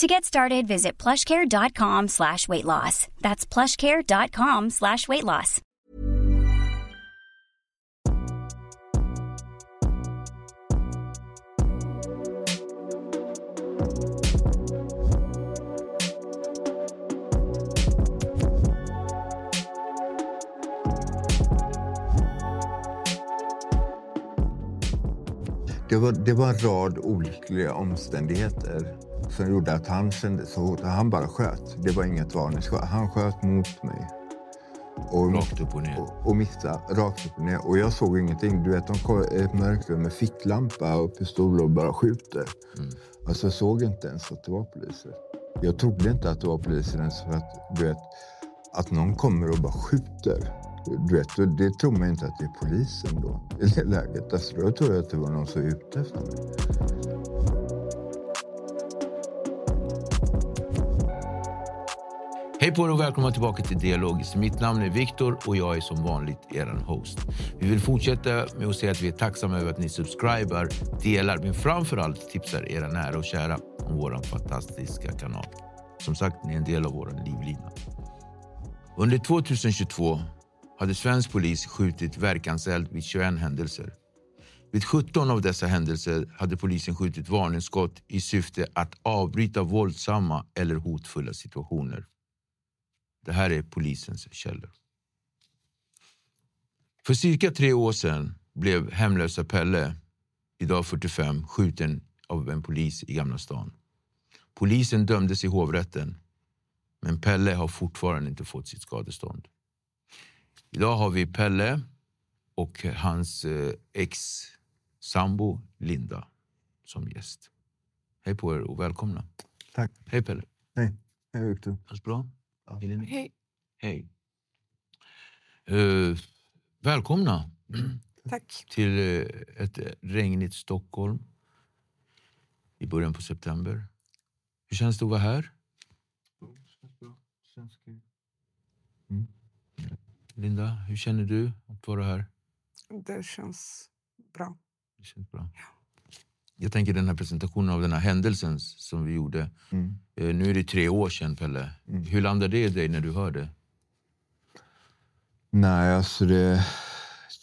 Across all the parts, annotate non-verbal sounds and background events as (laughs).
To get started, visit plushcare.com slash weight loss. That's plushcare.com slash weight loss. Det var, det var en rad olyckliga omständigheter som gjorde att han kände så hot. Han bara sköt. Det var inget varningsskott. Han sköt mot mig. Och, rakt upp och ner? Och, och missade rakt upp och ner. Och jag såg ingenting. Du vet, de kom ett mörkrum med ficklampa och pistol och bara skjuter. Mm. Alltså jag såg inte ens att det var poliser. Jag trodde inte att det var poliser ens för att, du vet, att någon kommer och bara skjuter. Du vet, det tror man inte att det är polisen då i det läget. Alltså, då tror jag att det var någon som var ute efter mig. Hej på er och välkomna tillbaka till Dialogiskt. Mitt namn är Viktor och jag är som vanligt er host. Vi vill fortsätta med att säga att vi är tacksamma över att ni subscribar, delar, men framför allt tipsar era nära och kära om vår fantastiska kanal. Som sagt, ni är en del av vår livlina. Under 2022 hade svensk polis skjutit verkanseld vid 21 händelser. Vid 17 av dessa händelser hade polisen skjutit varningsskott i syfte att avbryta våldsamma eller hotfulla situationer. Det här är polisens källor. För cirka tre år sedan blev hemlösa Pelle, idag 45, skjuten av en polis i Gamla stan. Polisen dömdes i hovrätten, men Pelle har fortfarande inte fått sitt skadestånd. Idag har vi Pelle och hans eh, ex-sambo Linda som gäst. Hej på er och välkomna. Tack. Hej Pelle. Hej. Hej Viktor. Allt bra? Ja. Hej. Hej. Uh, välkomna (clears throat) Tack. till uh, ett regnigt Stockholm i början på september. Hur känns det att vara här? Mm. Linda, hur känner du att vara här? Det känns bra. Det känns bra. Ja. Jag tänker den här presentationen av den här händelsen som vi gjorde. Mm. Uh, nu är det tre år sedan, Pelle. Mm. Hur landade det i dig när du hörde? Nej, alltså det,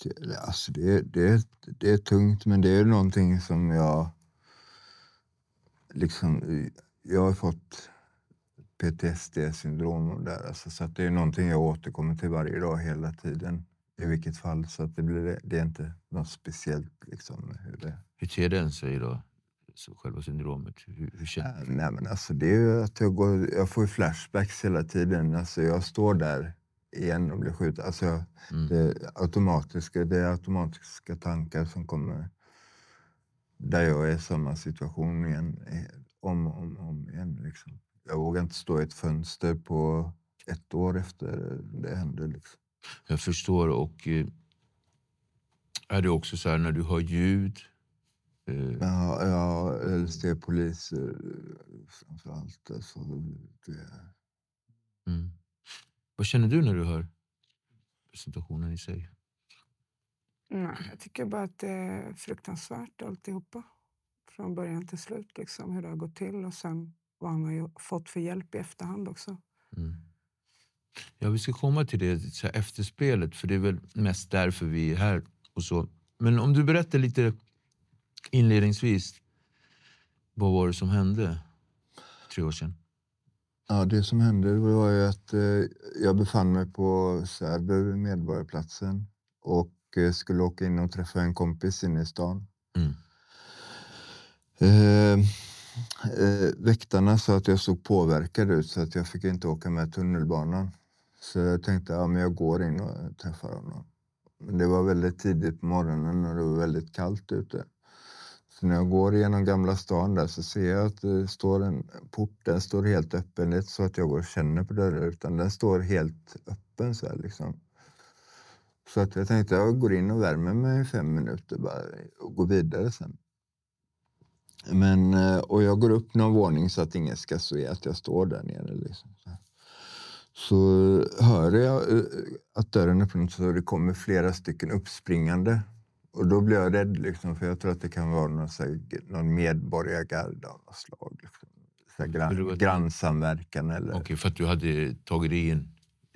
det, alltså det, det, det är tungt, men det är någonting som jag... Liksom, jag har fått PTSD-syndrom där, alltså, så att det är någonting jag återkommer till varje dag hela tiden. I vilket fall, så att det, blir, det är inte något speciellt. Liksom, hur, det... hur ter den sig då? Så själva syndromet? Hur, hur känner du? Nej, men alltså, det är att jag, går, jag får flashbacks hela tiden. Alltså, jag står där igen och blir skjuten. Alltså, mm. det, automatiska, det är automatiska tankar som kommer där jag är i samma situation igen, om och om, om igen. Liksom. Jag vågar inte stå i ett fönster på ett år efter det hände. Liksom. Jag förstår. Och eh, är det också så här när du hör ljud? Eh... Ja, ja LSD, poliser framför allt. Alltså, det... mm. Vad känner du när du hör situationen i sig? Nej, jag tycker bara att det är fruktansvärt alltihopa. Från början till slut, liksom, hur det har gått till och sen vad han har ju fått för hjälp i efterhand också. Mm. Ja, vi ska komma till det så här, efterspelet, för det är väl mest därför vi är här. och så. Men om du berättar lite inledningsvis, vad var det som hände tre år sedan? Ja, det som hände var ju att eh, jag befann mig på Särby, Medborgarplatsen och eh, skulle åka in och träffa en kompis inne i stan. Mm. Eh, eh, väktarna sa att jag såg påverkad ut så att jag fick inte åka med tunnelbanan. Så jag tänkte att ja, jag går in och träffar honom. Men det var väldigt tidigt på morgonen och det var väldigt kallt ute. Så när jag går genom Gamla stan där så ser jag att det står en port, den står helt öppen. Det är inte så att jag går och känner på dörren utan den står helt öppen så här liksom. Så att jag tänkte jag går in och värmer mig i fem minuter bara och går vidare sen. Men, eh, och jag går upp någon våning så att ingen ska se att jag står där nere. Liksom. Så hör jag eh, att dörren öppnas och det kommer flera stycken uppspringande. Och då blir jag rädd, liksom, för jag tror att det kan vara någon, så här, någon medborgargarde av något slag. Liksom. Så här, gran, grannsamverkan eller... Okej, okay, för att du hade tagit dig in?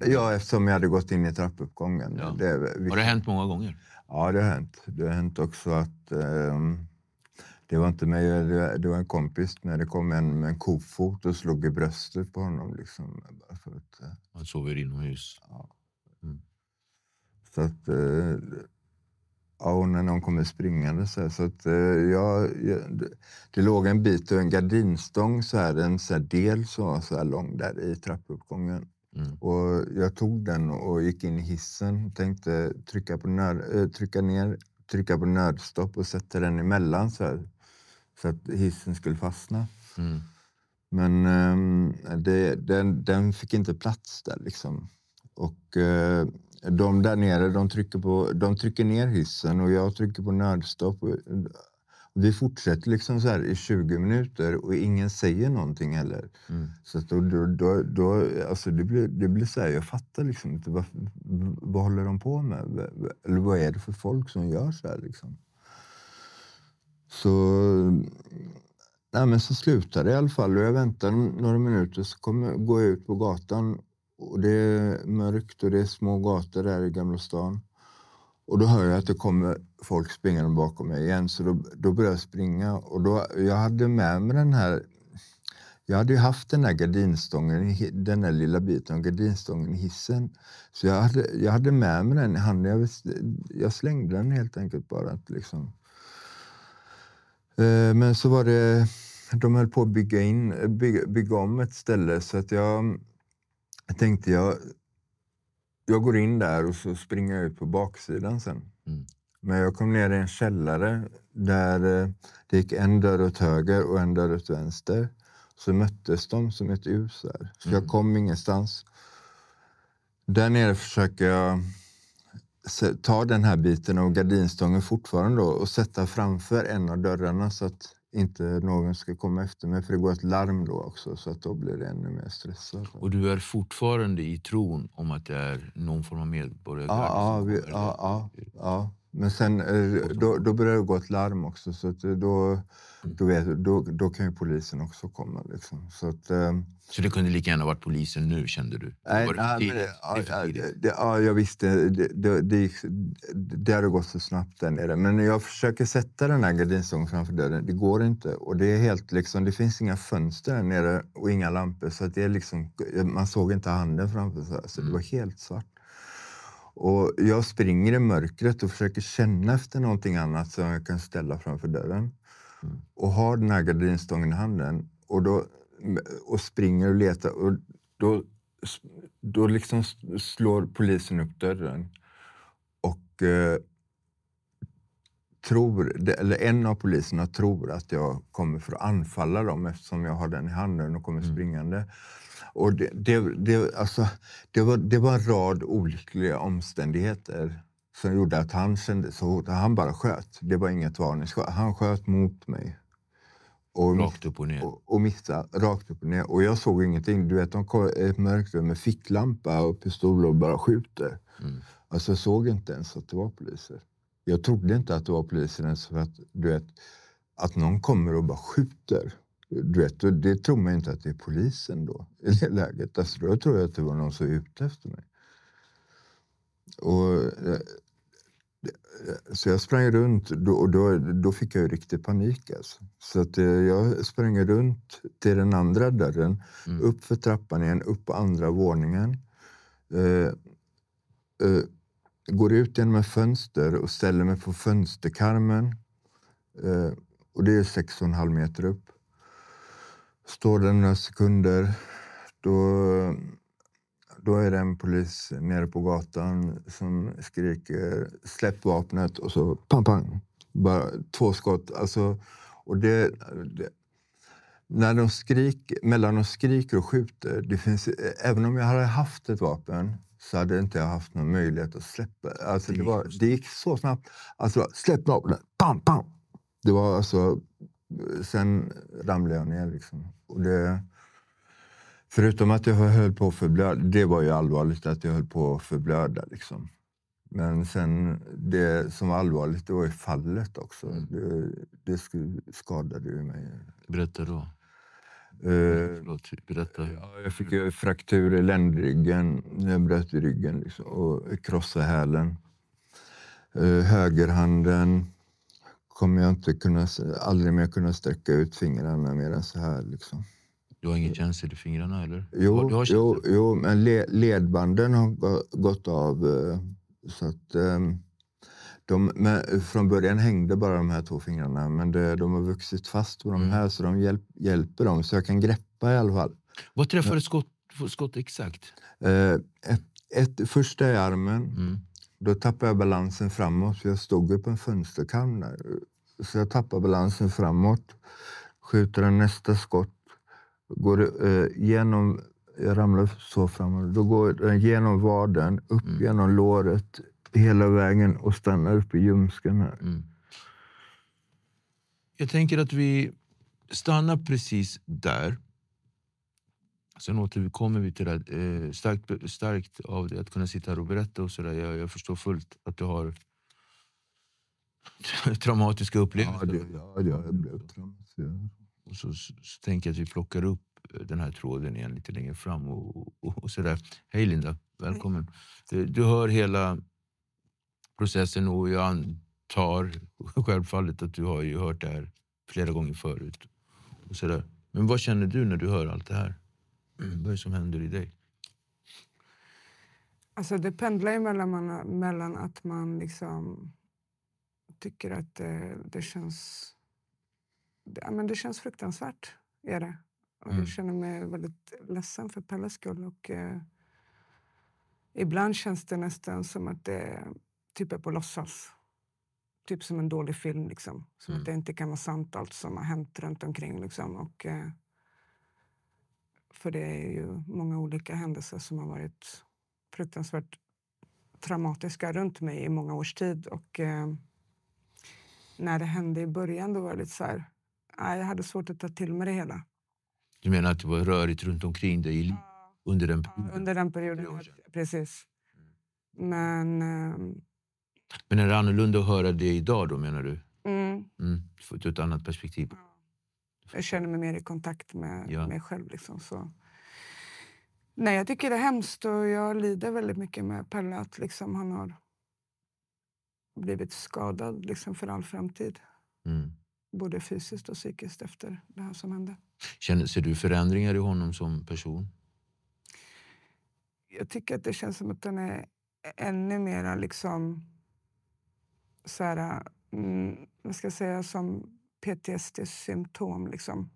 Ja, eftersom jag hade gått in i trappuppgången. Ja. Det, har det hänt många gånger? Ja, det har hänt. Det har hänt också att um, det var inte mig, det var en kompis när det kom en med en kofot och slog i bröstet på honom. Liksom, bara för att, eh, Han sover inomhus? Ja. Mm. Så att, eh, ja, och när någon kommer springande så, här, så att eh, ja, det, det låg en bit och en gardinstång, så här, en så här del som var så här lång där i trappuppgången. Mm. Och jag tog den och gick in i hissen. Tänkte trycka, på nöd, trycka ner, trycka på nödstopp och sätta den emellan så här, så att hissen skulle fastna. Mm. Men um, det, den, den, fick inte plats där liksom. Och uh, de där nere, de trycker, på, de trycker ner hissen och jag trycker på nödstopp. Och, vi fortsätter liksom så här i 20 minuter och ingen säger någonting heller. Mm. Så då, då, då, då, alltså det blir, det blir så här, jag fattar liksom inte vad, vad håller de på med? Eller vad är det för folk som gör så här liksom? Så, nej men så slutade det i alla fall och jag väntade några minuter så kommer, går jag ut på gatan och det är mörkt och det är små gator där i Gamla stan. Och då hör jag att det kommer folk springande bakom mig igen så då, då börjar jag springa och då, jag hade med mig den här jag hade ju haft den här gardinstången, den där lilla biten av gardinstången i hissen. Så jag hade, jag hade med mig den i handen. Jag, jag slängde den helt enkelt bara. Liksom. Eh, men så var det, de höll på att bygga, in, bygga, bygga om ett ställe så att jag, tänkte jag, jag går in där och så springer jag ut på baksidan sen. Mm. Men jag kom ner i en källare där eh, det gick en dörr åt höger och en dörr åt vänster. Så möttes de som ett U. Så, så mm. jag kom ingenstans. Där nere försöker jag ta den här biten av gardinstången fortfarande och sätta framför en av dörrarna så att inte någon ska komma efter mig. För det går ett larm då också så att då blir det ännu mer stressat. Och du är fortfarande i tron om att det är någon form av medborgargarde? Ja, ja, vi, ja, ja, ja, Men sen eh, då, då börjar det gå ett larm också så att då då, vet, då, då kan ju polisen också komma. Liksom. Så, att, um, så det kunde lika gärna varit polisen nu, kände du? Nej, nej det, ja, det, ja, jag visste. Det, det, det, det hade gått så snabbt där nere. Men jag försöker sätta den här gardinstången framför dörren. Det går inte. Och det, är helt, liksom, det finns inga fönster där nere och inga lampor. Så det är liksom, man såg inte handen framför sig. Så det mm. var helt svart. Och jag springer i mörkret och försöker känna efter någonting annat som jag kan ställa framför dörren. Och har den här gardinstången i handen. Och, då, och springer och letar. Och då, då liksom slår polisen upp dörren. Och eh, tror, eller en av poliserna tror att jag kommer för att anfalla dem eftersom jag har den i handen och kommer mm. springande. Och det, det, det, alltså, det, var, det var en rad olyckliga omständigheter som gjorde att han kände så Han bara sköt. Det var inget varningsskott. Han sköt mot mig. Och Rakt upp och ner. Och, och missa rakt upp och ner. Och jag såg ingenting. Du vet, de kom i ett mörkrum med ficklampa och pistol och bara skjuter. Mm. Alltså jag såg inte ens att det var poliser. Jag trodde inte att det var poliser ens för att du vet, att någon kommer och bara skjuter. Du vet, det tror man inte att det är polisen då i det läget. Alltså, då tror jag att det var någon som var ute efter mig. Och, eh, så jag sprang runt och då, då fick jag ju riktig panik. Alltså. Så att eh, jag sprang runt till den andra dörren, Mm. upp för trappan igen, upp på andra våningen. Eh, eh, går ut genom ett fönster och ställer mig på fönsterkarmen. Eh, och det är sex och en halv meter upp. Står där några sekunder. Då, då är det en polis nere på gatan som skriker släpp vapnet och så pang, pang. Bara två skott. Alltså, och det, det, när de skriker, mellan de skriker och skjuter, det finns, även om jag hade haft ett vapen så hade inte jag haft någon möjlighet att släppa. Alltså, det, var, det gick så snabbt. Alltså, släpp vapnet! Pam, pam! Det var alltså... Sen ramlade jag ner. Liksom. Och det, förutom att jag höll på att förblöda, det var ju allvarligt att jag höll på att förblöda. Liksom. Men sen det som var allvarligt, det var ju fallet också. Det, det sk- skadade ju mig. Berätta då. Eh, Förlåt, berätta. jag fick ju fraktur i ländryggen, jag bröt i ryggen liksom, och krossade hälen. Eh, högerhanden kommer jag inte kunna, aldrig mer kunna sträcka ut fingrarna mer än så här. Liksom. Du har ingen känsel i fingrarna eller? Jo, du har jo, jo, men le, ledbanden har gå- gått av. eh, Så att, ehm, de, men från början hängde bara de här två fingrarna, men det, de har vuxit fast på de Mm. här så de hjälp, hjälper dem. Så jag kan greppa i alla fall. Vad träffade skott, skott exakt? Eh, ett, ett, första i armen, Mm. då tappade jag balansen framåt. För jag stod ju på en fönsterkarm där. Så jag tappade balansen framåt. Skjuter en nästa skott. Går eh, genom, jag ramlar så framåt. Då går den genom vaden, upp Mm. genom låret hela vägen och stannar upp i ljumsken här. Mm. Jag tänker att vi stannar precis där. Sen återkommer vi till det. Eh, starkt, starkt av det att kunna sitta här och berätta och sådär. Jag, jag förstår fullt att du har (laughs) traumatiska upplevelser. Ja, det, ja, det, jag blev traumatiserad. Och så, så, så tänker jag att vi plockar upp den här tråden igen lite längre fram. Och, och, och sådär. Hej Linda, välkommen. Du, du hör hela processen och jag antar självfallet att du har ju hört det här flera gånger förut. Och sådär. Men vad känner du när du hör allt det här? Vad är det som händer i dig? Alltså det pendlar ju mellan, man, mellan att man liksom tycker att det, det känns... Det, ja, men det känns fruktansvärt, är det. Och Mm. Jag känner mig väldigt ledsen för Pelles skull. Och, eh, ibland känns det nästan som att det typ är på låtsas. Typ som en dålig film. Liksom. Som Mm. att det inte kan vara sant allt som har hänt runt omkring. Liksom. Och, eh, för det är ju många olika händelser som har varit fruktansvärt traumatiska runt mig i många års tid. Och eh, när det hände i början då var det lite så här, nej, jag hade svårt att ta till mig det hela. Du menar att det var rörigt runt omkring dig li- under den Ja, perioden? under den perioden, ja, precis. Men ehm, Men är det annorlunda att höra det idag då menar du? mm, Mm, ur ett annat perspektiv? jag känner mig mer i kontakt med Ja. mig själv. Liksom, så. Nej, jag tycker det är hemskt och jag lider väldigt mycket med Pelle. Att liksom han har blivit skadad liksom, för all framtid. Mm. Både fysiskt och psykiskt efter det här som hände. Känner, ser du förändringar i honom som person? Jag tycker att det känns som att den är ännu mera liksom så här, mm, vad ska jag säga, som PTSD-symptom. Liksom.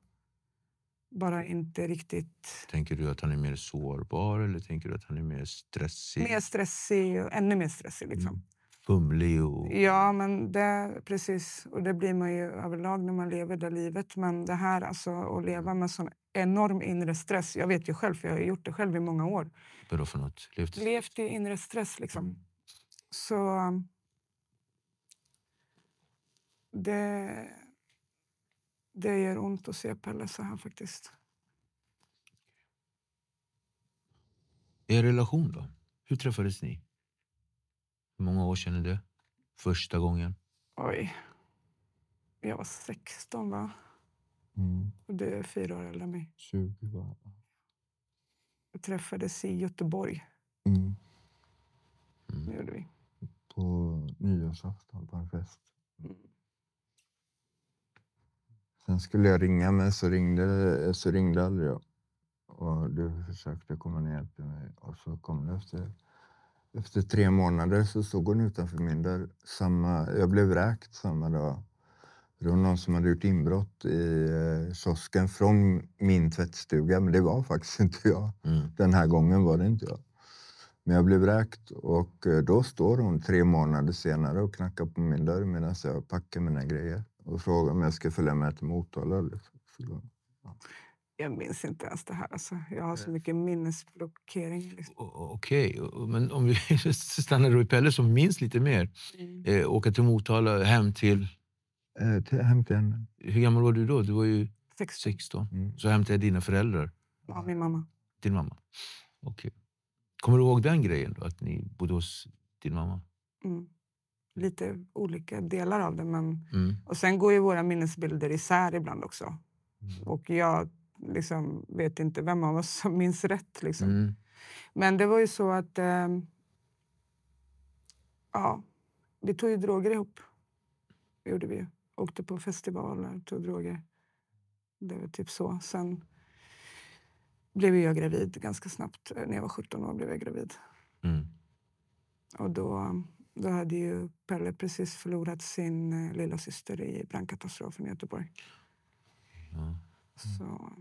Bara inte riktigt... Tänker du att han är mer sårbar eller tänker du att han är mer stressig, Mer stressig, och ännu mer stressig. Liksom. Mm. fumlig? Och... Ja, men det, precis. Och det blir man ju överlag när man lever det livet. Men det här alltså, att leva med sån enorm inre stress. Jag vet ju själv, för jag har gjort det själv i många år. Vadå för något? Levt... Levt i inre stress liksom. Så... Det, det gör ont att se Pelle så här faktiskt. Er relation då? Hur träffades ni? Hur många år sedan är det? Första gången? Oj. Jag var 16 va? Mm. Och du är fyra år äldre än mig. 20 var Vi träffades i Göteborg. mm. Det gjorde vi. På nyårsafton på en fest. Sen skulle jag ringa men så ringde, så ringde aldrig jag. Och du försökte komma ner till mig och så kom det efter, efter tre månader så stod hon utanför min dörr. Samma, jag blev vräkt samma dag. Det var någon som hade gjort inbrott i eh, kiosken från min tvättstuga men det var faktiskt (laughs) inte jag. Mm. Den här gången var det inte jag. Men jag blev vräkt och eh, då står hon tre månader senare och knackar på min dörr medan jag packar mina grejer och frågar om jag ska följa med till Motala. Liksom. Jag minns inte ens det här. Alltså. Jag har så mycket minnesblockering. Liksom. Okej, o- men om vi (laughs) stannar då i Pelle som minns lite mer. Eh, åka till Motala, hem till... Eh, till, hem till henne. Hur gammal var du då? Du var ju 16. 16. Mm. Så hem till dina föräldrar, Ja, min mamma. din mamma. Okej. Kommer du ihåg den grejen då? Att ni bodde hos din mamma? Mm. Lite olika delar av det. Men... Mm. Och sen går ju våra minnesbilder isär ibland också. Och jag liksom vet inte vem av oss som minns rätt. Liksom. Mm. Men det var ju så att... ehm, ja, vi tog ju droger ihop. Det gjorde vi. Åkte på festivaler, tog droger. Det var typ så. Sen blev jag gravid ganska snabbt. När jag var 17 år blev jag gravid. Mm. Och då, då hade ju Pelle precis förlorat sin eh, lilla syster i brandkatastrofen i Göteborg. Ja. Så,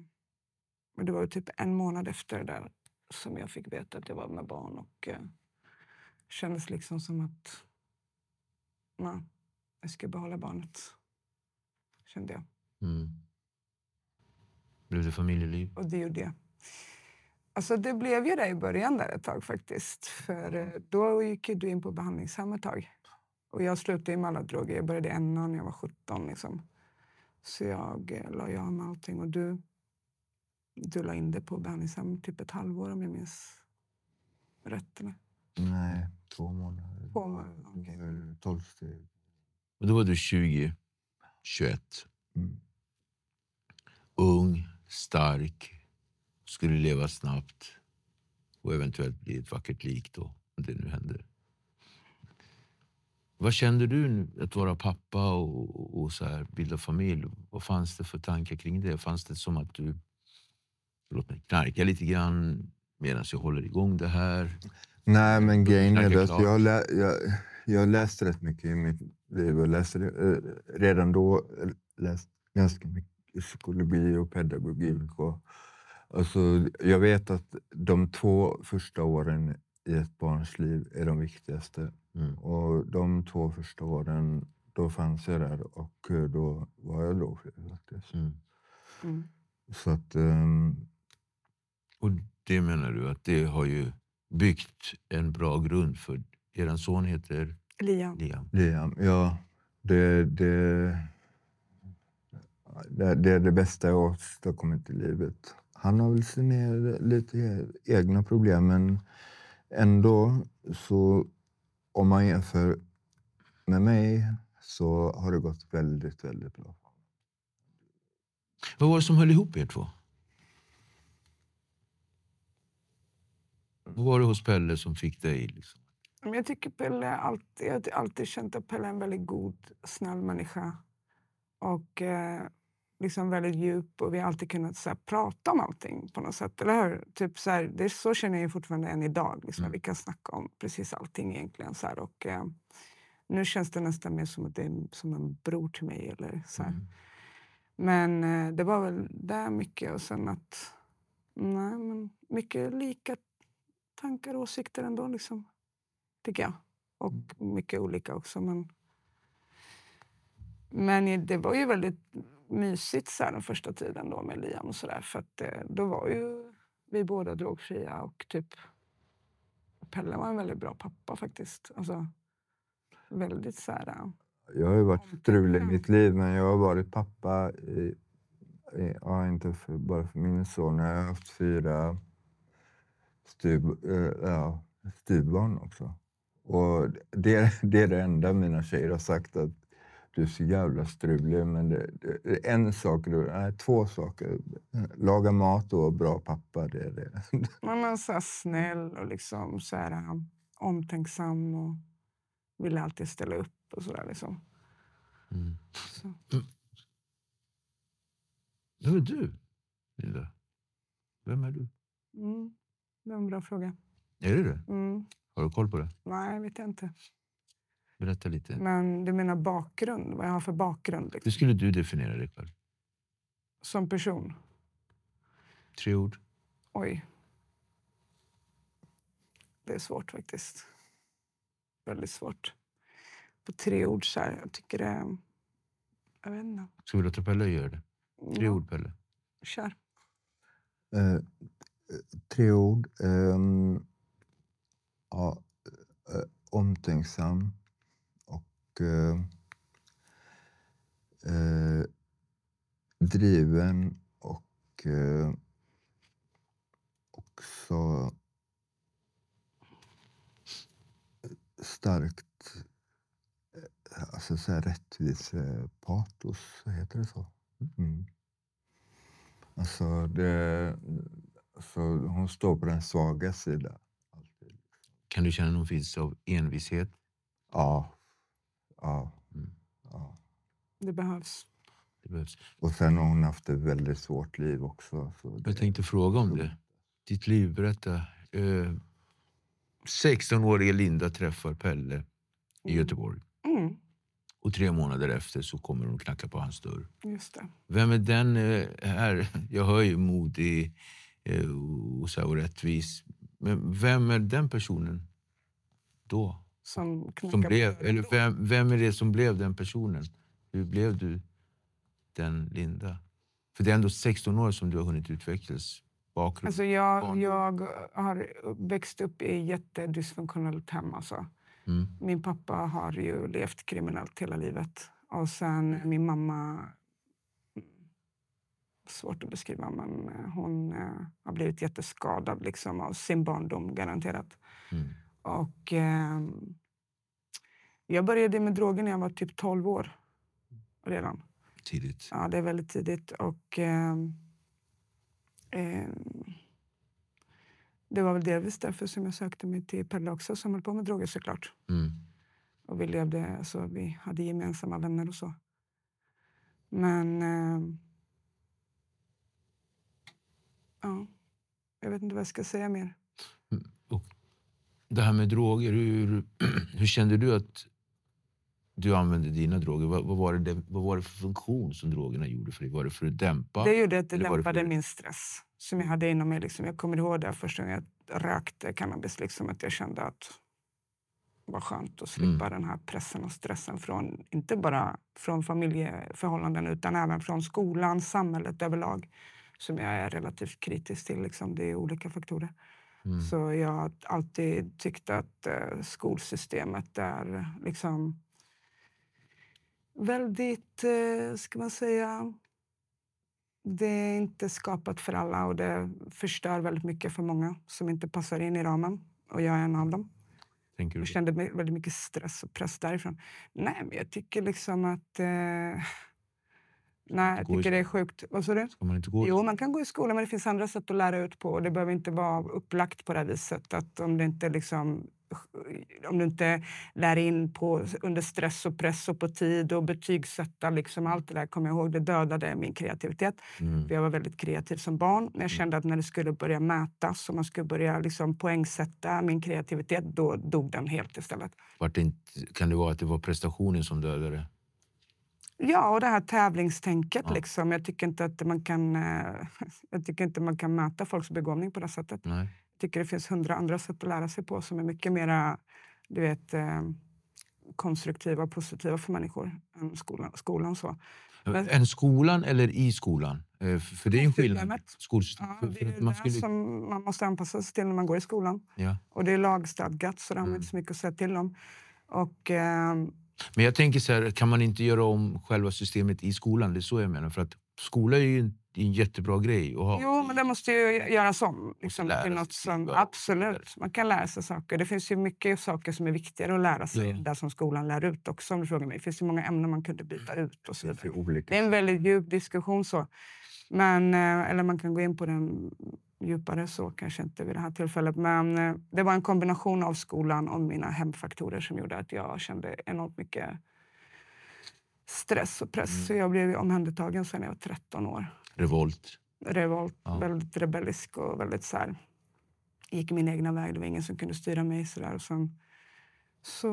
men det var ju typ en månad efter där som jag fick veta att jag var med barn och eh, kändes liksom som att nej, jag ska behålla barnet. Kände jag. Mm. Blev det familjeliv? Och det gjorde jag. Alltså det blev ju det i början där ett tag faktiskt. För eh, då gick du in på behandlingshem ett tag. Och jag slutade med alla droger. Jag började NA när jag var 17 liksom. Så jag eh, la ju av med allting och du, du la in det på behandlingshem typ ett halvår om jag minns rätt. Nej, två månader. Två månader, Tolv steg. Och då var du 20, 21. Mm. Ung, stark, skulle leva snabbt och eventuellt bli ett vackert lik då, om det nu händer. Vad kände du nu att vara pappa och, och, så här, bilda familj? Vad fanns det för tankar kring det? Fanns det som att du låt mig knarka lite grann medan jag håller igång det här? Nej, men grejen är att jag, lä, jag, jag läste rätt mycket i mitt liv och läste eh, redan då eh, läst ganska mycket psykologi och pedagogik. Och, alltså, jag vet att de två första åren i ett barns liv är de viktigaste. Mm. Och de två första åren, då fanns jag där och eh, då var jag drogfri faktiskt. Mm. Mm. Så att, ehm, Och det menar du att det har ju byggt en bra grund för er son heter Liam. Liam. Liam, ja. Det, det, det, det är det bästa jag åstadkommit i livet. Han har väl sina lite egna problem, men ändå så om man jämför med mig så har det gått väldigt, väldigt bra. Vad var det som höll ihop er två? Vad var det hos Pelle som fick dig? Liksom? Jag tycker Pelle alltid, jag har alltid känt att Pelle är en väldigt god, snäll människa. Och eh, liksom väldigt djup och vi har alltid kunnat så här, prata om allting på något sätt. Eller hur? Typ, så, här, det så känner jag fortfarande än idag. Liksom, Mm. Vi kan snacka om precis allting egentligen. Så här, och, eh, nu känns det nästan mer som att det är som en bror till mig. Eller, så här. Mm. Men eh, det var väl där mycket och sen att... Nej, men mycket lika tankar och åsikter ändå, liksom, tycker jag. Och mycket olika också. Men, men det var ju väldigt mysigt så här, den första tiden då med Liam och sådär. För att eh, då var ju vi båda drogfria och typ Pelle var en väldigt bra pappa faktiskt. Alltså, väldigt så här... eh, Jag har ju varit strulig i mitt liv, men jag har varit pappa i eh, ja, inte för, bara för min son. Jag har haft fyra styv, eh, ja, styvbarn också. Och det, det är det enda mina tjejer har sagt att du är så jävla strulig. Men det, det, en sak, nej, två saker. Laga mat och bra pappa. Det är det. (laughs) Man är så snäll och liksom så här, um, omtänksam och vill alltid ställa upp och sådär. Liksom. Mm. Så. Vem är du, Linda? Vem är du? Mm. Det var en bra fråga. Är det det? Mm. Har du koll på det? Nej, vet jag inte. Berätta lite. Men du menar bakgrund? Vad jag har för bakgrund? Hur Liksom. skulle du definiera dig själv? Som person? Tre ord. Oj. Det är svårt faktiskt. Väldigt svårt. På tre ord så här. Jag tycker det... är- Jag vet inte. Ska vi låta Pelle göra det? Tre Ja, ord, Pelle. Kör. Eh, tre ord. Ehm, ja, eh, omtänksam eh, eh, driven och eh, också starkt eh, alltså så här rättvisepatos, heter det så? Mm. Alltså, det, alltså, hon står på den svaga sidan. Alltid. Kan du känna någon finns av envishet? Ja. Ja. Mm. ja. Det behövs. Det behövs. Och sen har hon haft ett väldigt svårt liv också. Så det, Jag tänkte fråga om det. Ditt liv, berätta. Eh, 16-åriga Linda träffar Pelle i Göteborg. Mm, Och tre månader efter så kommer hon knacka på hans dörr. just det. Vem är den eh, här? (laughs) Jag hör ju modig eh, och, så här, och rättvis. Men vem är den personen då? Som, Som blev, eller vem, vem är det som blev den personen? Hur blev du den Linda? För det är ändå 16 år som du har hunnit utvecklas. Bakgrund. Alltså jag, jag har växt upp i ett jättedysfunktionellt hem. Alltså. Mm. Min pappa har ju levt kriminellt hela livet. Och sen min mamma... mm, Svårt att beskriva, men eh, hon eh, har blivit jätteskadad liksom, av sin barndom, garanterat. Mm. Och, ehm, jag började med droger när jag var typ 12 år redan. Tidigt. Ja, det är väldigt tidigt. Och, ehm, ehm, det var väl delvis därför som jag sökte mig till Pelle också, som höll på med droger såklart. Mm. Och vi, levde, alltså, vi hade gemensamma vänner och så. Men... ehm, ja, jag vet inte vad jag ska säga mer. Det här med droger, hur, (clears throat) hur kände du att du använde dina droger? Vad, vad, var det, vad var det för funktion som drogerna gjorde för dig? Var det för att dämpa? Det gjorde att det det dämpade för- min stress som jag hade inom mig. Liksom. Jag kommer ihåg det första gången jag rökte cannabis. Liksom, att jag kände att det var skönt att slippa den här pressen och stressen från inte bara från familjeförhållanden utan även från skolan, samhället överlag som jag är relativt kritisk till. Liksom. Det är olika faktorer. Mm. Så jag har alltid tyckt att eh, skolsystemet är liksom väldigt, eh, ska man säga, det är inte skapat för alla och det förstör väldigt mycket för många som inte passar in i ramen. Och jag är en av dem. Tänker du? Jag kände väldigt mycket stress och press därifrån. Nej, men jag tycker liksom att... Eh, nej, jag tycker det är sjukt. Vad sa du? Ska man inte gå? Jo, man kan gå i skolan, men det finns andra sätt att lära ut på. Det behöver inte vara upplagt på det här viset. Att om det inte liksom om du inte lär in på, under stress och press och på tid och betygsätta, liksom allt det där kommer jag ihåg, det dödade min kreativitet. Mm. Jag var väldigt kreativ som barn. Men jag kände att när det skulle börja mätas och man skulle börja liksom poängsätta min kreativitet, då dog den helt istället. Vart det inte, kan det vara att det var prestationen som dödade? Ja, och det här tävlingstänket. Ja. Liksom. Jag, tycker inte att man kan, eh, (laughs) jag tycker inte man kan mäta folks begåvning på det sättet. Nej. Jag tycker det finns hundra andra sätt att lära sig på som är mycket mer du vet, eh, konstruktiva och positiva för människor än skolan. skolan så. Men- En skolan eller i skolan? Eh, för- det är en skillnad. Skolsystemet. Skolsystemet. Ja, det är man skulle, som man måste anpassa sig till när man går i skolan. ja. Och det är lagstadgat så det har man Mm. inte så mycket att säga till om. Och, ehm, Men jag tänker så här, kan man inte göra om själva systemet i skolan? Det är så jag menar. För att skola är ju en en jättebra grej att ha. Jo, men det måste ju göras om. Liksom, lära till något som, absolut, man kan lära sig saker. Det finns ju mycket saker som är viktigare att lära sig, Ja. där som skolan lär ut också om du frågar mig. Det finns ju många ämnen man kunde byta ut och så vidare. Det är en väldigt djup diskussion så. Men, eh, eller man kan gå in på den djupare så, kanske inte vid det här tillfället. Men eh, det var en kombination av skolan och mina hemfaktorer som gjorde att jag kände enormt mycket stress och press. Mm. Så jag blev omhändertagen sen jag var 13 år. Revolt. Revolt, Ja. väldigt rebellisk och väldigt så här, gick min egna väg. Det var ingen som kunde styra mig. Så, där. Och sen, så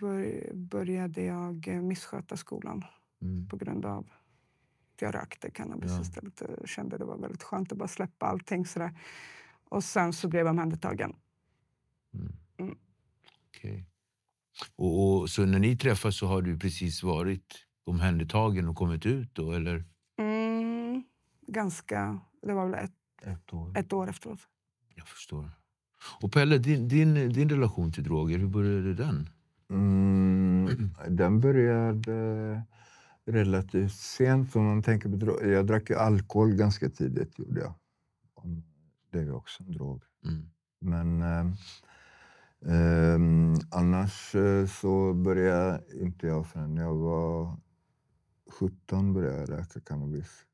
bör, började jag missköta skolan Mm. på grund av jag rökte cannabis Ja. istället. Jag kände det var väldigt skönt att bara släppa allting. Så där. Och sen så blev jag omhändertagen. Okej. Och, och, så när ni träffas så har du precis varit omhändertagen och kommit ut då, eller? Mm, ganska... Det var väl ett, ett år. ett år efteråt. Jag förstår. Och Pelle, din, din, din relation till droger, hur började den? Mm, den började relativt sent. Om man tänker på jag drack ju alkohol ganska tidigt. Gjorde jag. Det är ju också en drog. Mm. Men eh, ehm, annars eh, så började inte jag förrän jag var 17 började jag röka cannabis.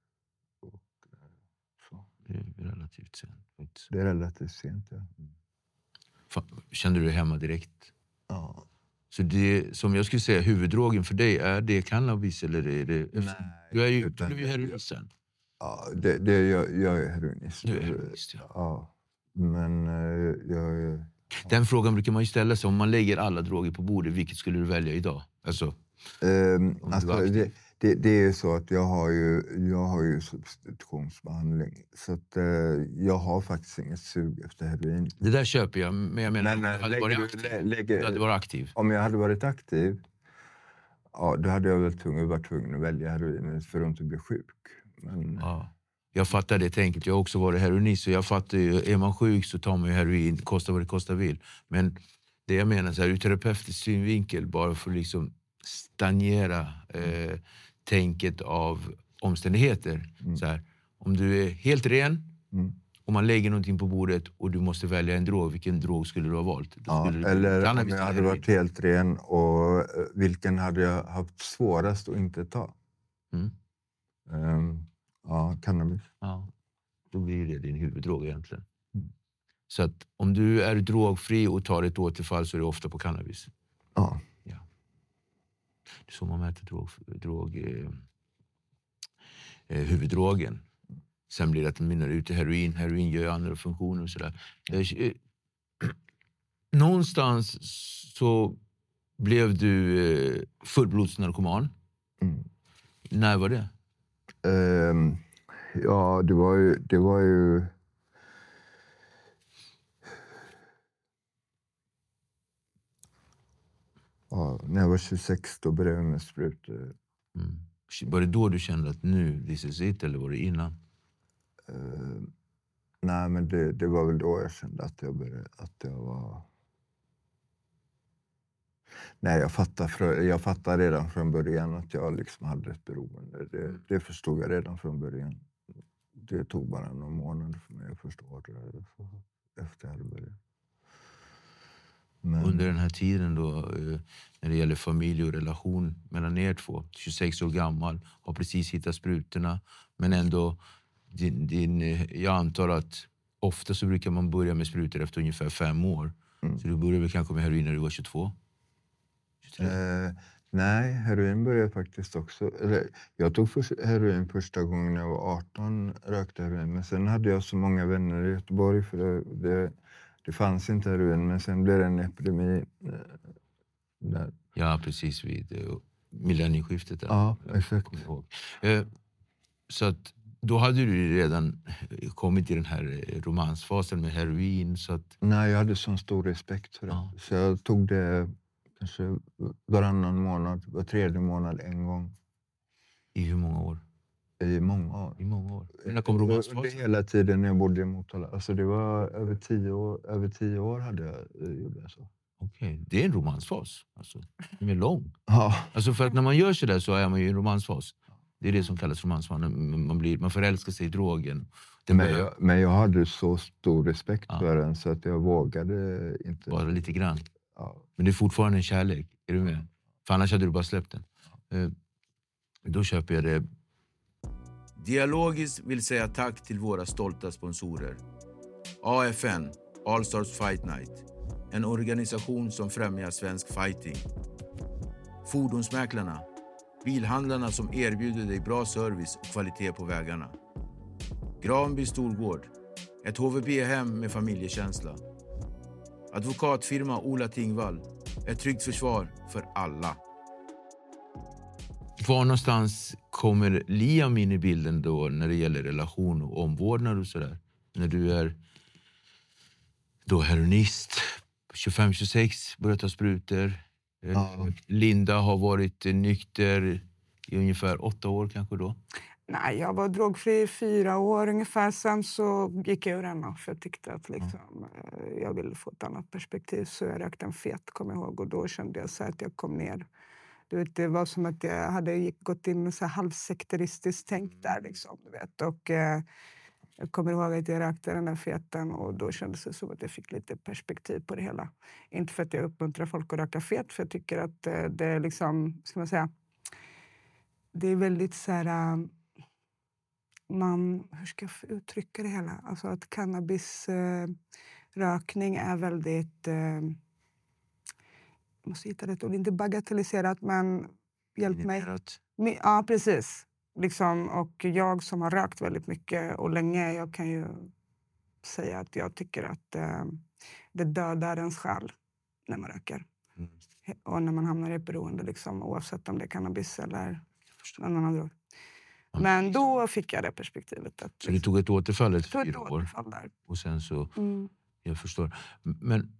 Och, eh, så. Det är relativt sent. Det är relativt sent. Ja. Fa- Kände du dig hemma direkt? Ja. Så det som jag skulle säga huvuddrogen för dig, är det cannabis eller är det... Nej, du är ju, utan- du är heroinist sen. Ja, det, det, jag, jag är heroinist. Du är heroinist, ja. ja. Men eh, jag är... Den frågan brukar man ju ställa sig. Om man lägger alla droger på bordet, vilket skulle du välja idag? Alltså, du alltså, det, det, det är så att jag har ju, jag har ju substitutionsbehandling. Så att, eh, jag har faktiskt inget sug efter heroin. det där köper jag, men jag menar eh, du hade lägger varit aktiv. lä- lägger- Du hade varit aktiv. Om jag hade varit aktiv, ja, då hade jag väl tvungen, varit tvungen att välja heroinet för att inte bli sjuk. Men, Ja. Jag fattar det tänket. Jag har också varit heroinist. Så jag fattar ju, är man sjuk så tar man ju heroin, kosta vad det kosta vill. Men det jag menar, så här, ur terapeutisk synvinkel, bara för att liksom stagnera eh, tänket av omständigheter. Så här, om du är helt ren Mm. och man lägger någonting på bordet och du måste välja en drog, vilken drog skulle du ha valt? Ja, bli eller om jag hade varit helt ren och eh, vilken hade jag haft svårast att inte ta? Mm. Ehm, ja, cannabis. Ja, då blir det din huvuddrog egentligen. Mm. Så att om du är drogfri och tar ett återfall så är det ofta på cannabis. Ja. Det är så man mäter drog, drog, eh, eh, huvuddrogen. Sen blir det att den mynnar ut i heroin. Heroin gör ju andra funktioner och sådär. Eh, (clears throat) Någonstans så blev du eh, fullblodsnarkoman. Mm. När var det? Ehm, ja, det var ju... Det var ju ja, när jag var 26 då började jag med sprutor. Mm. Var det då du kände att nu, this is it, eller var det innan? Ehm, nej, men det, det var väl då jag kände att jag, började, att jag var... Nej, jag fattade, jag fattade redan från början att jag liksom hade ett beroende. Det, det förstod jag redan från början. Det tog bara några månader för mig att förstå det efter jag hade börjat. Men, Under den här tiden då, eh, när det gäller familj och relation mellan er två, 26 år gammal, har precis hittat sprutorna, men ändå, din, din, eh, jag antar att ofta så brukar man börja med sprutor efter ungefär fem år. Mm. Så du började väl kanske med heroin när du var 22? 23? Eh, nej, heroin började faktiskt också... Eller, jag tog först, heroin första gången när jag var 18, rökte heroin. Men sen hade jag så många vänner i Göteborg för det, det, det fanns inte heroin. Men sen blev det en epidemi. eh, där. Ja, precis vid eh, millennieskiftet. där. Ja, exakt. Eh, Så att då hade du redan kommit i den här romansfasen med heroin. Så att, Nej, jag hade sån stor respekt för det. Ja. Så jag tog det kanske varannan månad, var tredje månad en gång. I hur många år? I många år. I många år. När kom romansfasen? hela tiden när jag bodde i Motala. Alltså det var över tio år, över tio år hade jag, eh, gjorde jag så. Okej, det är en romansfas. Alltså, den är lång. Ja, Alltså för att när man gör sådär så är man ju i en romansfas. Det är det som kallas romansman. Man, blir, man förälskar sig i drogen. Det men, jag, men jag hade så stor respekt ja. för den så att jag vågade inte... Bara lite grann? Ja. Men det är fortfarande en kärlek? Är du med? För annars hade du bara släppt den. Eh, då köper jag det. Dialogiskt vill säga tack till våra stolta sponsorer. AFN, All Stars Fight Night. En organisation som främjar svensk fighting. Fordonsmäklarna. Bilhandlarna som erbjuder dig bra service och kvalitet på vägarna. Granby Storgård. Ett HVB-hem med familjekänsla. Advokatfirma Ola Tingvall. Ett tryggt försvar för alla. Var någonstans kommer Liam in i bilden då när det gäller relation och omvårdnad och sådär? När du är då heroinist, 25-26, börjar ta sprutor. Ja. Linda har varit nykter i ungefär åtta år kanske då? Nej, jag var drogfri i fyra år ungefär. Sen så gick jag ur den för jag tyckte att liksom, mm. jag ville få ett annat perspektiv. Så jag rökte en fet, kommer jag ihåg. Och då kände jag så att jag kom ner. Du vet, det var som att jag hade gått in så halvsekteristiskt tänk där. Liksom, du vet. Och, eh, jag kommer ihåg att jag rökte den där feten och då kändes det som att jag fick lite perspektiv på det hela. Inte för att jag uppmuntrar folk att röka fet, för jag tycker att eh, det är liksom, ska man säga, det är väldigt så här, eh, man, hur ska jag uttrycka det hela? Alltså att cannabisrökning eh, är väldigt, jag måste hitta rätt ord, inte bagatelliserat men hjälp mig. Ja, precis. Liksom, och jag som har rökt väldigt mycket och länge, jag kan ju säga att jag tycker att eh, det dödar ens själ när man röker. Mm. Och när man hamnar i ett beroende, liksom, oavsett om det är cannabis eller någon annan drog. Men då fick jag det perspektivet. Att, så du tog ett återfall ett fyra år? Där. Och sen så, mm. Jag förstår. Men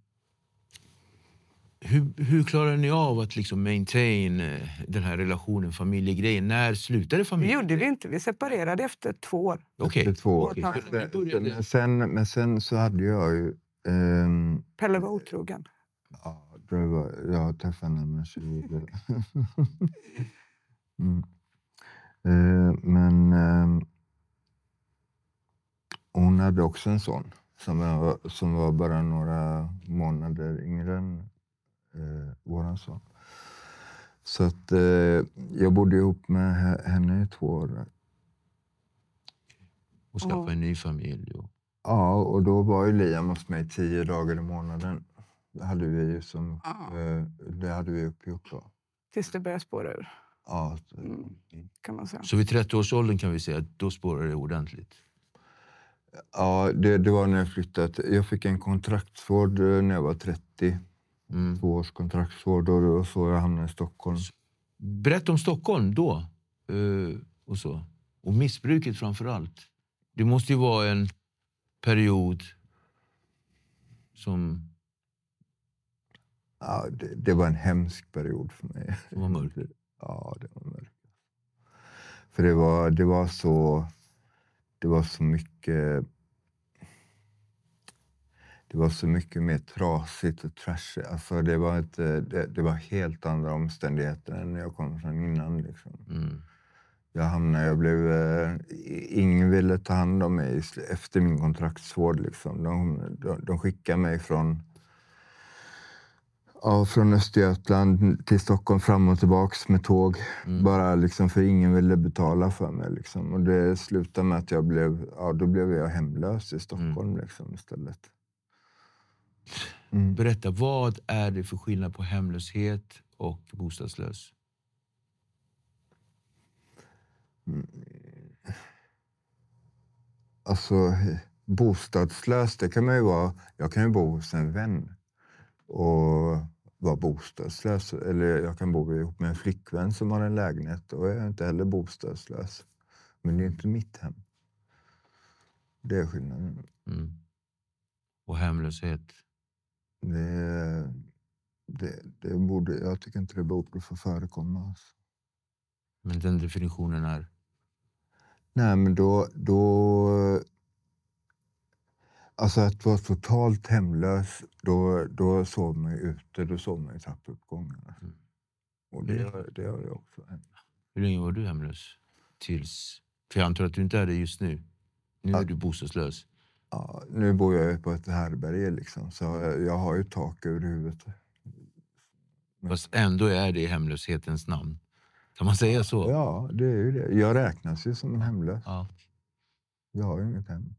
hur, hur klarar ni av att liksom maintain eh, den här relationen, familjegrejen? När slutade familjen? Det gjorde vi inte. Vi separerade efter två år. Okay. Efter två år. Men, sen, men sen så hade jag ju... Um, Pelle var otrogen. Ja, det var, jag träffade henne med 20 (laughs) mm. uh, Men uh, hon hade också en son som var, som var bara några månader yngre än eh, våran son. Så att eh, jag bodde ihop med henne i två år. Och skaffade en ny familj? Och... Ja, och då var ju Liam hos mig tio dagar i månaden. Det hade vi ju som, ah. eh, det hade vi uppgjort då. Tills det började spåra ur? Ja. Mm, kan man säga. Så vid 30-årsåldern kan vi säga att då spårade det ordentligt? Ja, det, det var när jag flyttade. Jag fick en kontraktsvård eh, när jag var 30. Mm. Två års kontraktsvård och så jag hamnade i Stockholm. Berätta om Stockholm då. Uh, och, så. och missbruket framför allt. Det måste ju vara en period som... Ja, det, det var en hemsk period för mig. Det var mörkt? (laughs) Ja, det var mörkt. För det var, det var så... Det var så mycket det var så mycket mer trasigt och trashigt. Alltså det, var inte, det, det, var helt andra omständigheter än jag kom från innan. Liksom. Mm. Jag hamnade, jag blev, eh, ingen ville ta hand om mig efter min kontraktsvård. Liksom. De, de, de skickade mig från, ja, från Östergötland till Stockholm fram och tillbaks med tåg. Mm. Bara liksom, för ingen ville betala för mig. Liksom. Och det slutade med att jag blev, ja, då blev jag hemlös i Stockholm mm. liksom, istället. Mm. Berätta, vad är det för skillnad på hemlöshet och bostadslös? Mm. Alltså, bostadslös, det kan man ju vara. Jag kan ju bo hos en vän och vara bostadslös. Eller jag kan bo ihop med en flickvän som har en lägenhet. och jag är inte heller bostadslös. Men det är inte mitt hem. Det är skillnaden. Mm. Och hemlöshet? Det, det, det borde, jag tycker inte det borde få förekomma. Alltså. Men den definitionen är? Nej, men då... då alltså att vara totalt hemlös, då, då sov man ute. Då sov man i trappuppgångarna. Mm. Och det, det har jag också hänt. Hur länge var du hemlös? tills... För jag antar att du inte är det just nu. Nu är du bostadslös. Ja, nu bor jag ju på ett härbärge liksom, så jag har ju tak över huvudet. Fast ändå är det hemlöshetens namn. Kan man säga så? Ja, det är ju det. Jag räknas ju som hemlös. Ja. Jag har ju inget hem.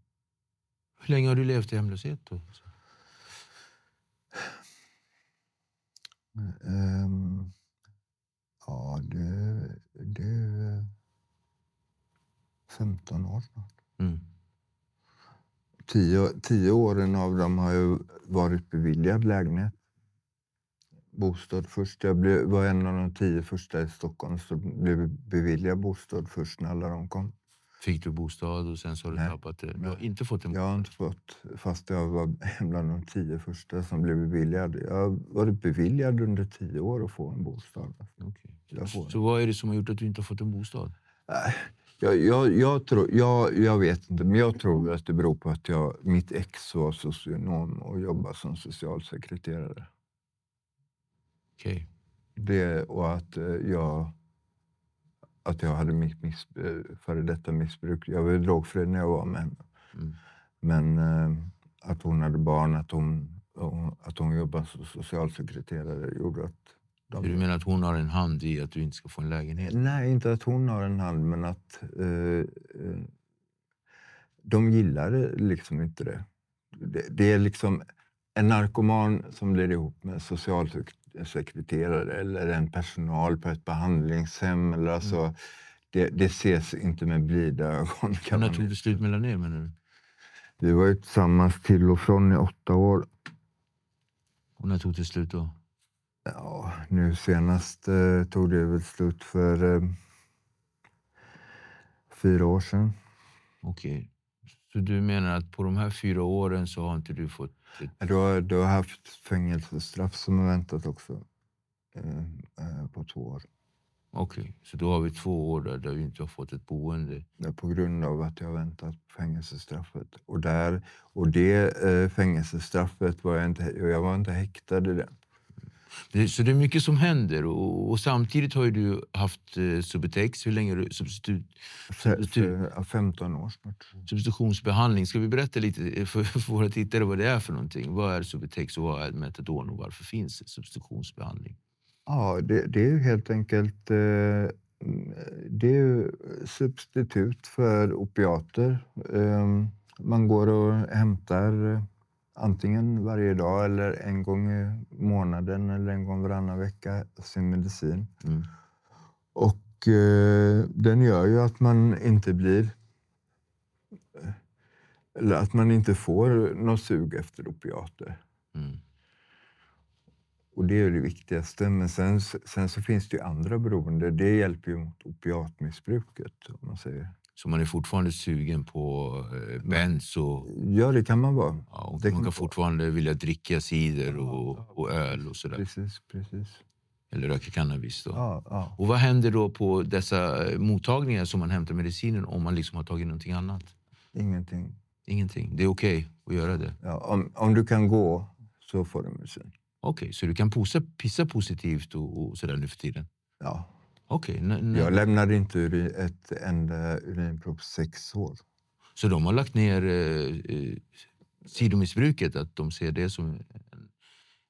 Hur länge har du levt i hemlöshet? Då? Ehm, ja, det, det är 15 år snart. Mm. Tio, tio åren av dem har jag varit beviljad lägenhet. Bostad först. Jag blev, var en av de tio första i Stockholm som blev beviljad bostad först när alla de kom. Fick du bostad och sen så har du Nej. tappat det? Du har inte fått en Jag har inte fått, fast jag var en bland de tio första som blev beviljad. Jag har varit beviljad under tio år att få en bostad. Får Så vad är det som har gjort att du inte har fått en bostad? Jag, jag, jag, tror, jag, jag vet inte, men jag tror att det beror på att jag, mitt ex var socionom och jobbade som socialsekreterare. Okej. Det, och att eh, jag, att jag hade mitt miss, före detta missbruk. Jag var drogfri när jag var med henne. Mm. Men eh, att hon hade barn, att hon, att hon jobbade som socialsekreterare gjorde att... Så Du menar att hon har en hand i att du inte ska få en lägenhet? Nej, inte att hon har en hand, men att eh, eh, de gillade liksom inte det. det. Det är liksom en narkoman som blir ihop med socialsekreterare eller en personal på ett behandlingshem. Eller alltså, det, det ses inte med blida ögon. Kan När tog det slut mellan er menar du? Vi var ju tillsammans till och från i åtta år. Och när tog det slut då? Ja, nu senast eh, tog det väl slut för eh, fyra år sedan. Okej. Så du menar att på de här fyra åren så har inte du fått... Ett... Du har, du har haft fängelsestraff som har väntat också eh, eh, på två år. Okej, så då har vi två år där, du inte har fått ett boende. Är på grund av att jag har väntat på fängelsestraffet. Och, där, och det eh, fängelsestraffet var jag inte, jag var inte häktad i det. Så det är mycket som händer och, och samtidigt har ju du haft eh, Subutex. Hur länge har du substitu, För, substitu, för, ja, 15 år snart. substitutionsbehandling? Ska vi berätta lite för, (laughs) för våra tittare vad det är för någonting? Vad är Subutex och vad är Metadon och varför finns substitutionsbehandling? Ja, det, det är ju helt enkelt eh, det är ju substitut för opiater. Eh, man går och hämtar eh, antingen varje dag eller en gång i månaden eller en gång varannan vecka sin medicin. Mm. Och eh, den gör ju att man inte blir eller att man inte får något sug efter opiater. Mm. Och det är det viktigaste. Men sen, sen så finns det ju andra beroende. Det hjälper ju mot opiatmissbruket. Om man säger. Så man är fortfarande sugen på eh, benzo? Ja, det kan man vara. Ja, och det man kan kan vara. fortfarande vilja dricka cider och, och öl och sådär. Precis, precis. Eller röka cannabis. Då. Ja, ja. Och vad händer då på dessa eh, mottagningar som man hämtar medicinen om man liksom har tagit någonting annat? Ingenting. Ingenting. Det är okej att göra det. Ja, om, om du kan gå så får du medicin. Okej, så du kan posa, pissa positivt och, och sådär nu för tiden? Ja. Okej. n- Jag lämnade inte uri, ett enda urinprov på sex år. Så de har lagt ner eh, eh, sidomissbruket, att de ser det som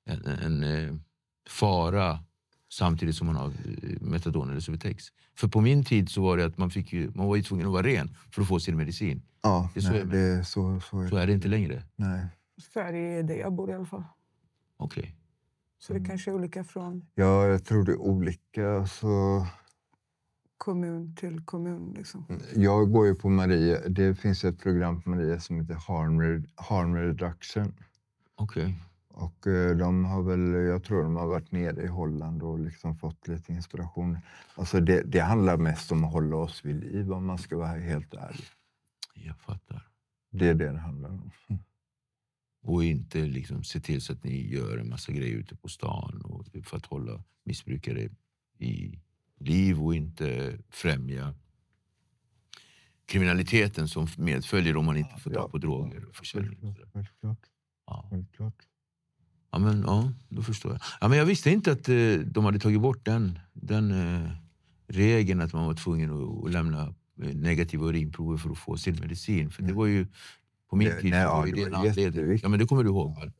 en, en, en eh, fara samtidigt som man har eh, metadon eller Subutex. För på min tid så var det att man, fick ju, man var ju tvungen att vara ren för att få sin medicin. Ja, Det är så nej, jag det är så, så är Så det. är det inte längre. Nej. Så är det det jag bor i alla fall. Okej. Så det kanske är olika från Ja, jag tror det är olika. Alltså, kommun till kommun. Liksom. jag går ju på Maria. Det finns ett program på Maria som heter Harm, Harm Reduction. Okej. Och eh, de har väl, jag tror de har varit nere i Holland och liksom fått lite inspiration. Alltså det, det handlar mest om att hålla oss vid liv om man ska vara helt ärlig. Jag fattar. Det är det det handlar om. Och inte liksom se till så att ni gör en massa grejer ute på stan och för att hålla missbrukare i liv och inte främja kriminaliteten som medföljer om man inte får tag på droger och försäljning. Självklart. Ja. Självklart. Ja, men, ja, då förstår jag. Ja, men jag visste inte att eh, de hade tagit bort den, den eh, regeln att man var tvungen att, att lämna eh, negativa urinprover för att få sin medicin. För det var ju på min tid nej, ja, var det en anledning. Ja, men det kommer du ihåg väl?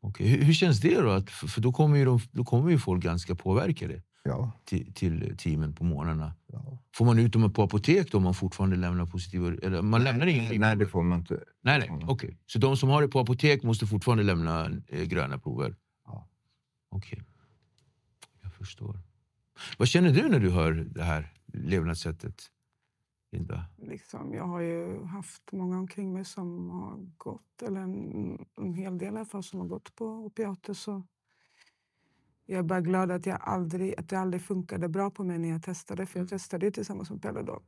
Okej, Hur, hur känns det då? Att, för då kommer, ju de, då kommer ju folk ganska påverkade Ja, till, till teamen på morgnarna. ja. Får man ut dem på apotek då om man fortfarande lämnar positiva... Eller man lämnar inga Nej, det får man inte. Nej, nej. okej. Så de som har det på apotek måste fortfarande lämna eh, gröna prover? Ja. Okej. Jag förstår. Vad känner du när du hör det här levnadssättet, Linda? Liksom, jag har ju haft många omkring mig som har gått, eller en, en hel del i alla fall, som har gått på opiater. Så jag är bara glad att, jag aldrig, att det aldrig funkade bra på mig när jag testade. För jag testade ju tillsammans med Pelle då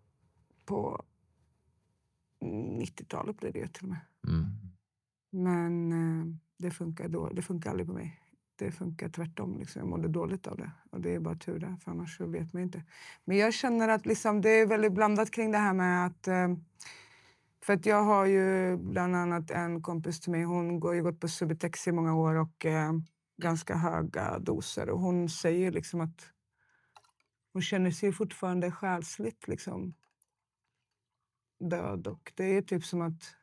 på 90-talet blev det till och med. Mm. Men eh, det funkar, då, det funkar aldrig på mig. Det funkar tvärtom. Liksom. Jag mådde dåligt av det. Och det är bara tur det, för annars så vet man inte. Men jag känner att liksom, det är väldigt blandat kring det här med att... Eh, för att jag har ju bland annat en kompis till mig. Hon har ju gått på Subutex i många år och eh, ganska höga doser. Och hon säger liksom att hon känner sig fortfarande själsligt liksom död. Och det är typ som att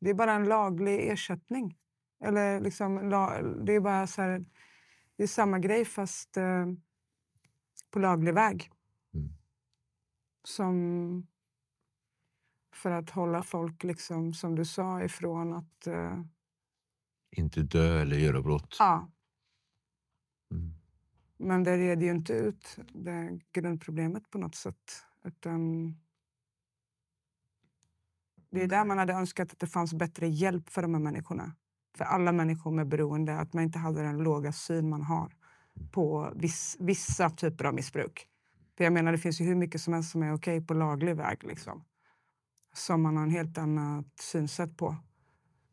det är bara en laglig ersättning. Eller liksom, det är bara så här, det är samma grej fast eh, på laglig väg. Mm. Som för att hålla folk, liksom, som du sa, ifrån att... Eh, Inte dö eller göra brott? ja, Mm. men det reder ju inte ut det grundproblemet på något sätt. Utan det är där man hade önskat att det fanns bättre hjälp för de här människorna. För alla människor med beroende, att man inte hade den låga syn man har på viss, vissa typer av missbruk. För jag menar, det finns ju hur mycket som helst som är okej på laglig väg. Liksom. Som man har en helt annat synsätt på.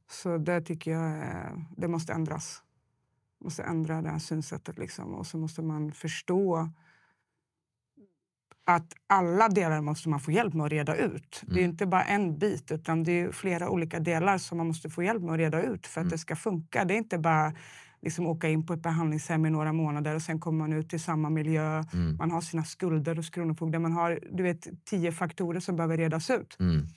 Så det tycker jag är, det måste ändras. Man måste ändra det här synsättet. Liksom. Och så måste man förstå att alla delar måste man få hjälp med att reda ut. Det är ju inte bara en bit, utan det är flera olika delar som man måste få hjälp med att reda ut för att det ska funka. Det är inte bara liksom åka in på ett behandlingshem i några månader och sen kommer man ut till samma miljö. Man har sina skulder hos Kronofogden. Man har du vet, tio faktorer som behöver redas ut. Mm.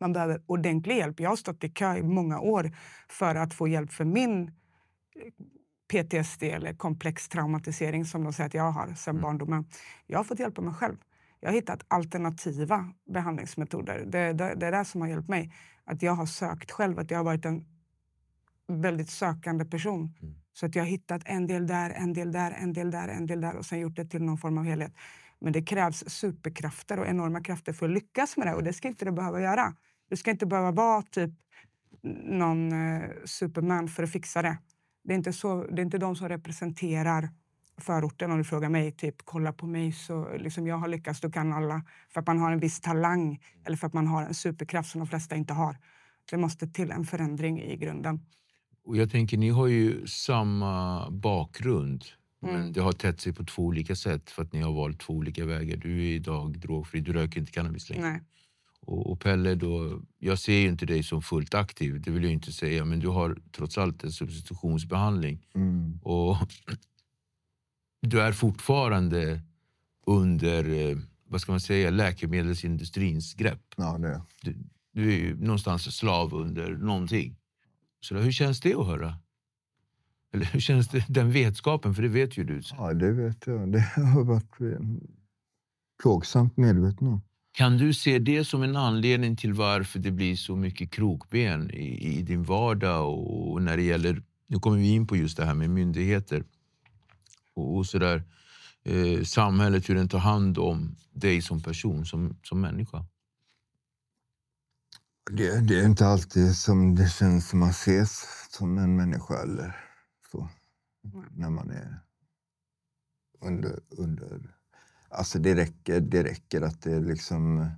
Man behöver ordentlig hjälp. Jag har stått i kö i många år för att få hjälp för min PTSD eller komplex traumatisering som de säger att jag har sedan barndomen. Jag har fått hjälpa mig själv. Jag har hittat alternativa behandlingsmetoder. Det, det, det är det som har hjälpt mig. Att jag har sökt själv, att jag har varit en väldigt sökande person. Så att jag har hittat en del där, en del där, en del där, en del där och sen gjort det till någon form av helhet. Men det krävs superkrafter och enorma krafter för att lyckas med det och det ska inte det behöva göra. Du ska inte behöva vara typ någon eh, superman för att fixa det. Det är, inte så, det är inte de som representerar förorten om du frågar mig. Typ, kolla på mig, så liksom jag har lyckats, då kan alla. För att man har en viss talang eller för att man har en superkraft som de flesta inte har. Det måste till en förändring i grunden. Och jag tänker, ni har ju samma bakgrund. Men Mm. det har tätt sig på två olika sätt för att ni har valt två olika vägar. Du är idag drogfri, du röker inte cannabis längre. Nej. Och, och Pelle, då, jag ser ju inte dig som fullt aktiv, det vill jag inte säga, men du har trots allt en substitutionsbehandling. Mm. Och (clears throat) du är fortfarande under, eh, vad ska man säga, läkemedelsindustrins grepp. Ja, det. Du, du är ju någonstans slav under någonting. Så då, hur känns det att höra? Eller hur känns det, den vetskapen? För det vet ju du. Ja, det vet jag. Det har varit eh, plågsamt medveten om. Kan du se det som en anledning till varför det blir så mycket krokben i, i din vardag och när det gäller, nu kommer vi in på just det här med myndigheter och, och sådär, eh, samhället, hur den tar hand om dig som person, som, som människa? Det, det är inte alltid som det känns som man ses som en människa eller så. När man är under... under alltså det räcker, det räcker att det liksom...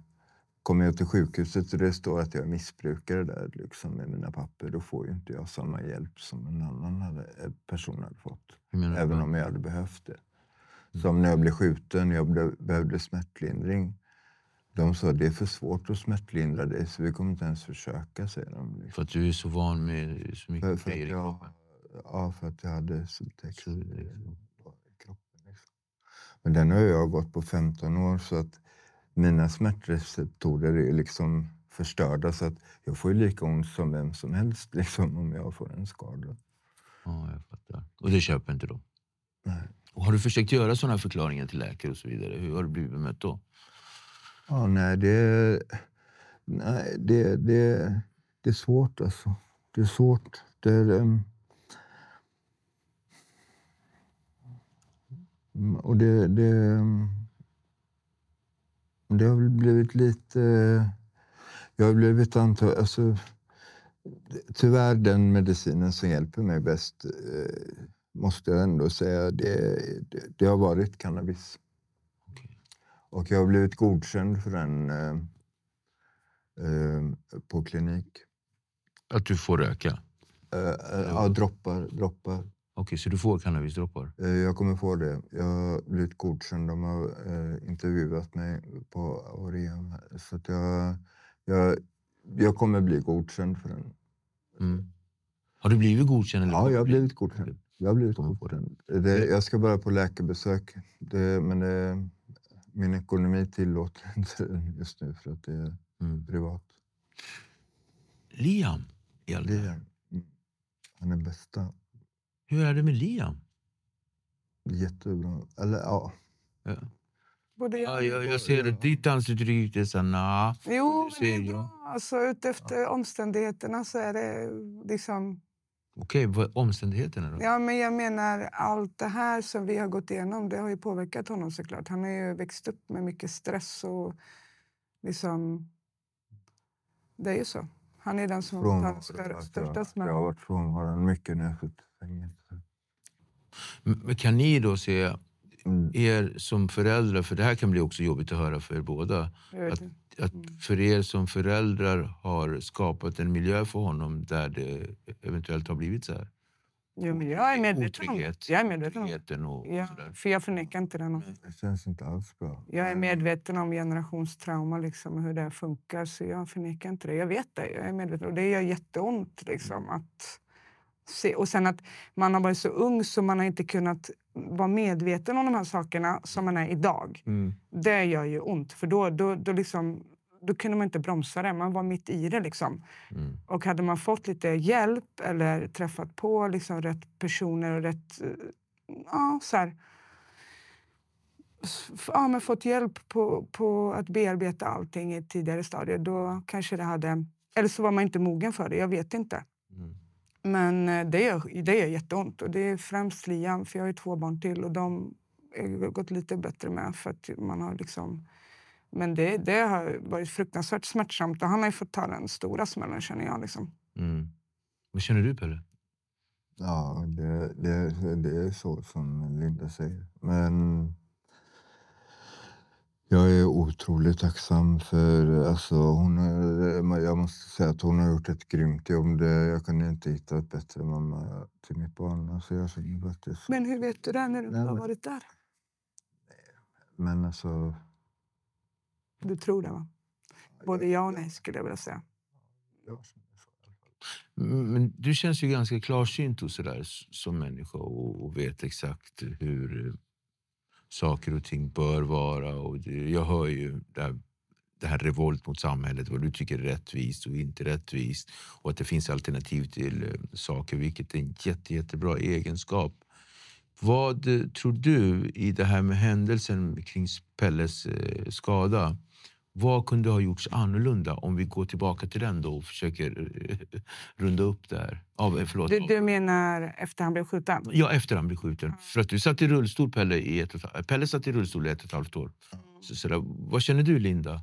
Kommer jag till sjukhuset och det står att jag är missbrukare där liksom, med mina papper, då får ju inte jag samma hjälp som en annan hade, eh, person hade fått. Även om jag hade behövt det. Som när jag blev skjuten, jag be- behövde smärtlindring. De sa det är för svårt att smärtlindra dig så vi kommer inte ens försöka, säger de. För Liksom. att du är så van med så För, mycket för, grejer i kroppen. ja, för att jag hade subtext Så- i kroppen. Liksom. Men den har jag gått på 15 år så att mina smärtreceptorer är liksom förstörda så att jag får ju lika ont som vem som helst liksom, om jag får en skada. Ja, jag fattar. Och det köper inte de? Nej. Och har du försökt göra sådana förklaringar till läkare och så vidare? Hur har du blivit bemött då? Ja, nej, det, nej, det, det, det är svårt alltså. Det är svårt. Det är, um, och det, det, det har väl blivit lite... Jag har blivit antag, alltså, Tyvärr den medicinen som hjälper mig bäst eh, måste jag ändå säga, det, det, det har varit cannabis. Och jag har blivit godkänd för den eh, eh, på klinik. Att du får röka? Eh, ja, droppar. droppar. Okej, så du får cannabisdroppar? Eh, jag kommer få det. Jag har blivit godkänd. De har eh, intervjuat mig på Orion. Så att jag, jag, jag kommer bli godkänd för den. Mm. Har du blivit godkänd? Eller Ja, jag har blivit godkänd. Jag har blivit godkänd. Det, jag ska bara på läkarbesök. Det, men det, min ekonomi tillåter (laughs) inte just nu för att det är Mm. privat. Liam? Liam, mm, han är bästa. Hur är det med Liam? Jättebra. Eller ja, Ja. Både Ja, jag, jag ser det. Ditt ansiktsuttryck är så nah. Jo, Du men det är ja. bra. Alltså, utefter omständigheterna så är det liksom... Okej, vad är omständigheterna då? Ja, men jag menar allt det här som vi har gått igenom, det har ju påverkat honom såklart. Han har ju växt upp med mycket stress och liksom... Det är ju så. Han är den som den större, Att jag, största jag har smällen. varit frånvarande mycket när jag fängelse. Men kan ni då se Mm. er som föräldrar, för det här kan bli också jobbigt att höra för er båda, att, att Mm. för er som föräldrar har skapat en miljö för honom där det eventuellt har blivit så här? Jo, men jag är medveten om det. Jag är medveten om det. Ja, för jag förnekar inte det. Det känns inte alls bra. Jag är medveten om generationstrauma, liksom, hur det funkar, så jag förnekar inte det. Jag vet det. Jag är medveten. Och det gör jätteont. Liksom, att se. Och sen att man har varit så ung så man har inte kunnat vara medveten om de här sakerna som man är idag. Mm. Det gör ju ont, för då, då, då, liksom, då kunde man inte bromsa det. Man var mitt i det. Liksom. Mm. Och hade man fått lite hjälp eller träffat på liksom rätt personer och rätt... eh, Ja, så här, ja, men fått hjälp på, på att bearbeta allting i ett tidigare stadie, då kanske det hade... Eller så var man inte mogen för det, jag vet inte. Mm. Men eh, det gör, det gör jätteont. Och det är främst Liam, för jag har ju två barn till och de har gått lite bättre med. För att man har liksom... Men det, det har varit fruktansvärt smärtsamt och han har ju fått ta den stora smällen känner jag. Liksom. Mm. Vad känner du Pelle? Ja, det, det, det är så som Linda säger. Men jag är otroligt tacksam för... Alltså, hon, är- jag måste säga att hon har gjort ett grymt jobb. Det, jag kunde inte hitta ett bättre mamma till mitt barn. Alltså, jag faktiskt. Men hur vet du det när du inte Nej, har varit där? Men alltså... Du tror det va? Både ja och nej skulle jag vilja säga. så. Mm, Men du känns ju ganska klarsynt och sådär, s- som människa och, vet exakt hur saker och ting bör vara. Och det, jag hör ju det här, det här revolt mot samhället, vad du tycker är rättvist och inte rättvist och att det finns alternativ till eh, saker, vilket är en jätte, jättebra egenskap. Vad tror du i det här med händelsen kring Pelles eh, skada? Vad kunde ha gjorts annorlunda om vi går tillbaka till den då och försöker eh, runda upp det här? Av, eh, förlåt. Du, du menar efter han blev skjuten? Ja, efter han blev skjuten. För att du satt i rullstol, Pelle, i ett och, Pelle satt i rullstol i ett och ett halvt år. Så, så där, vad känner du, Linda?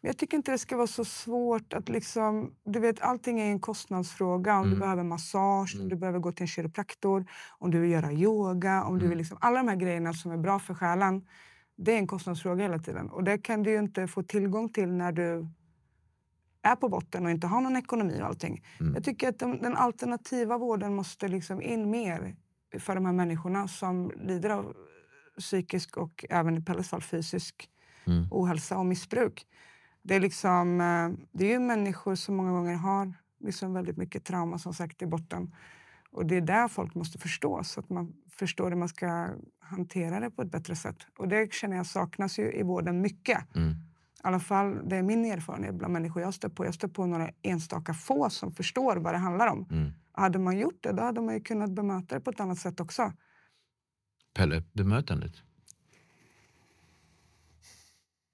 Jag tycker inte det ska vara så svårt att liksom... Du vet, allting är en kostnadsfråga. Om du Mm. behöver massage, om Mm. du behöver gå till en kiropraktor, om du vill göra yoga, om du Mm. vill liksom, alla de här grejerna som är bra för själen. Det är en kostnadsfråga hela tiden. Och det kan du ju inte få tillgång till när du är på botten och inte har någon ekonomi och allting. Mm. Jag tycker att de, den alternativa vården måste liksom in mer för de här människorna som lider av psykisk och även i Pelles fall fysisk Mm. ohälsa och missbruk. Det är, liksom, eh, det är ju människor som många gånger har liksom väldigt mycket trauma som sagt i botten. Och det är där folk måste förstå, så att man förstår hur man ska hantera det på ett bättre sätt. Och det känner jag saknas ju i vården mycket. Mm. I alla fall, det är min erfarenhet bland människor jag stött på. Jag stött på några enstaka få som förstår vad det handlar om. Mm. Hade man gjort det, då hade man ju kunnat bemöta det på ett annat sätt också. Pelle, bemötandet?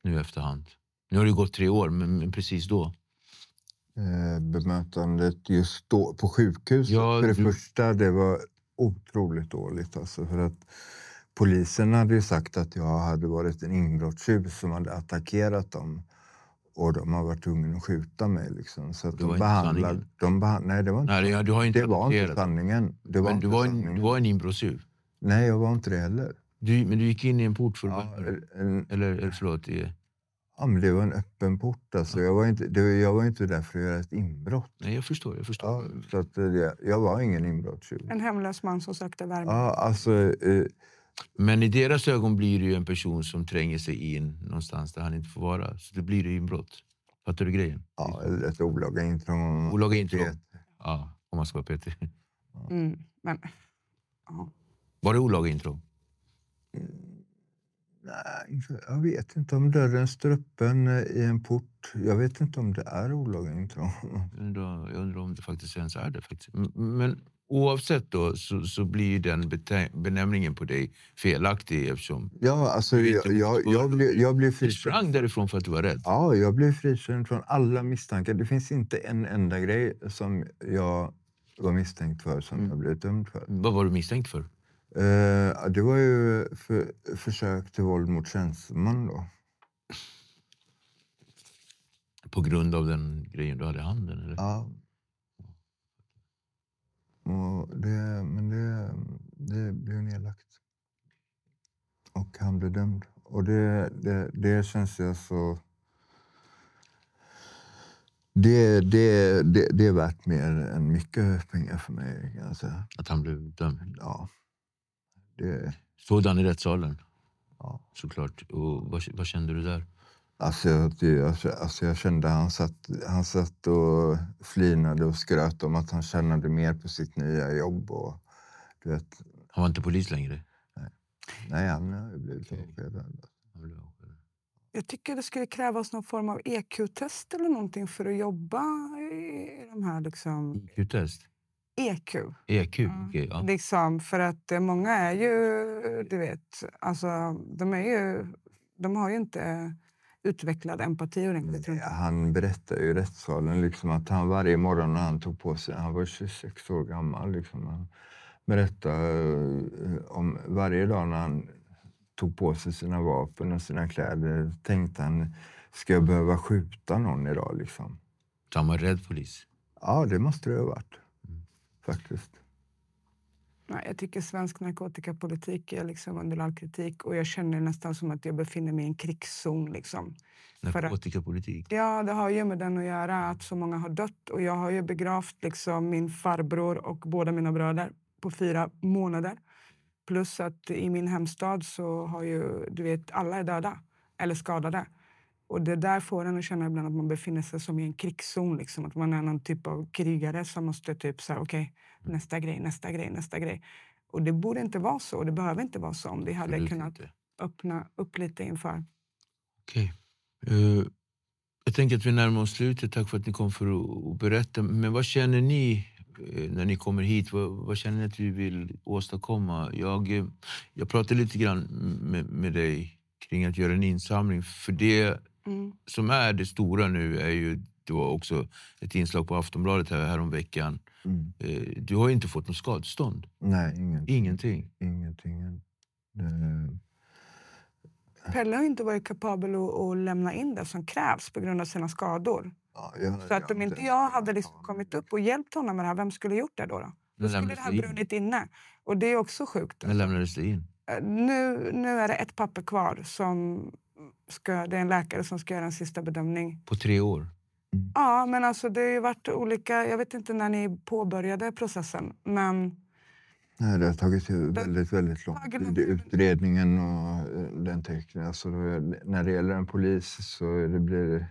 Nu i efterhand. Nu har det gått tre år, men men precis då? Eh, bemötandet just då på sjukhuset. Ja, för det du- första, det var otroligt dåligt. Alltså, för att polisen hade ju sagt att jag hade varit en inbrottstjuv som hade attackerat dem. Och de har varit tvungna att skjuta mig. Liksom. Så att Det var de inte behandlade... sanningen. De behand, nej, det var inte, Nej, det- du har inte det var inte sanningen. Det var Men inte du var, en, sanningen. du var en inbrottstjuv? Nej, jag var inte det heller. Du, men du gick in i en port för Ja, en, Eller, eller förlåt, i, ja, men det var en öppen port. Alltså. Jag, var inte, det, jag var inte där för att göra ett inbrott. nej, jag förstår. Jag förstår. Ja, så att det, jag var ingen inbrottstjuv. En hemlös man som sökte värme. Ja, alltså, eh, Men i deras ögon blir det ju en person som tränger sig in någonstans där han inte får vara. Så det blir det inbrott. Fattar du grejen? ja, eller ett olaga intrång. Olaga intrång. Ja, om man ska vara petig. Mm, men, ja. Var det olaga intrång? Nej, jag vet inte om dörren står öppen eh, i en port. Jag vet inte om det är olaga intrång. Jag undrar, jag undrar om det faktiskt ens är det. Faktiskt. Men oavsett då så, så blir den benämningen på dig felaktig eftersom Ja, alltså, jag, jag, jag, blev, jag blev du sprang därifrån för att du var rädd. Ja, jag blev frikänd från alla misstankar. Det finns inte en enda grej som jag var misstänkt för som Mm. jag blev dömd för. Vad var du misstänkt för? Eh, det var ju för, försök till våld mot tjänsteman då. På grund av den grejen du hade i handen? Eller? Ja. Och det, men det, det blev nedlagt. Och han blev dömd. Och det, det, det känns ju så... Det, det, det, det är värt mer än mycket pengar för mig. Kan jag säga. Att han blev dömd? Ja. Det, Stod han i rättssalen? ja. Såklart. Och vad, vad kände du där? Alltså, jag- det, alltså, alltså jag kände han satt, han satt och flinade och skröt om att han tjänade mer på sitt nya jobb. Och, du vet, Han var inte polis längre? nej, han har ju blivit avskedad. Han blev avskedad. Jag tycker det skulle krävas någon form av EQ-test eller någonting för att jobba i de här liksom... IQ-test? EQ. EQ? Ja. Okej, ja. Liksom, för att eh, många är ju, du vet, alltså de är ju... De har ju inte utvecklad empati ordentligt. inte. Han berättade ju i rättssalen liksom att han varje morgon när han tog på sig, han var 26 år gammal, liksom, han berättade eh, om varje dag när han tog på sig sina vapen och sina kläder tänkte han, ska jag behöva skjuta någon idag? Liksom. Så han var rädd polis? Ja, det måste det ha varit. Faktiskt. Nej, jag tycker svensk narkotikapolitik är liksom under all kritik och jag känner nästan som att jag befinner mig i en krigszon. Liksom. För att- Narkotikapolitik? Ja, det har ju med den att göra att så många har dött. Och jag har ju begravt liksom min farbror och båda mina bröder på fyra månader. Plus att i min hemstad så har ju, du vet, alla är döda eller skadade. Och det där får en att känna ibland att man befinner sig som i en krigszon. Liksom. Att man är någon typ av krigare som måste typ säga okej, nästa grej, nästa grej, nästa grej. Och det borde inte vara så. Det behöver inte vara så om vi hade Absolut kunnat inte. öppna upp lite inför. Okej. Eh, jag tänker att vi närmar oss slutet. Tack för att ni kom för att, att berätta. Men vad känner ni eh, när ni kommer hit? Vad, vad känner ni att vi vill åstadkomma? Jag, eh, jag pratade lite grann med, med dig kring att göra en insamling. För det Mm. som är det stora nu är ju då också ett inslag på Aftonbladet här, här om veckan. Mm. Eh, Du har ju inte fått något skadestånd. Nej, ingenting. Ingenting. ingenting. Det, Pelle har inte varit kapabel att, att lämna in det som krävs på grund av sina skador. ja, jag, Så att om inte jag hade liksom kommit upp och hjälpt honom med det här, vem skulle gjort det då? Då, då skulle det det in? brunnit inne. Och det är också sjukt. När lämnades det in? Eh, Nu, nu är det ett papper kvar. Som ska, det är en läkare som ska göra en sista bedömning. På tre år? Ja, men alltså det har ju varit olika... Jag vet inte när ni påbörjade processen, men Nej, det har tagit väldigt, väldigt lång tid. Utredningen och eh, den tekniken. Alltså, när det gäller en polis så är det blir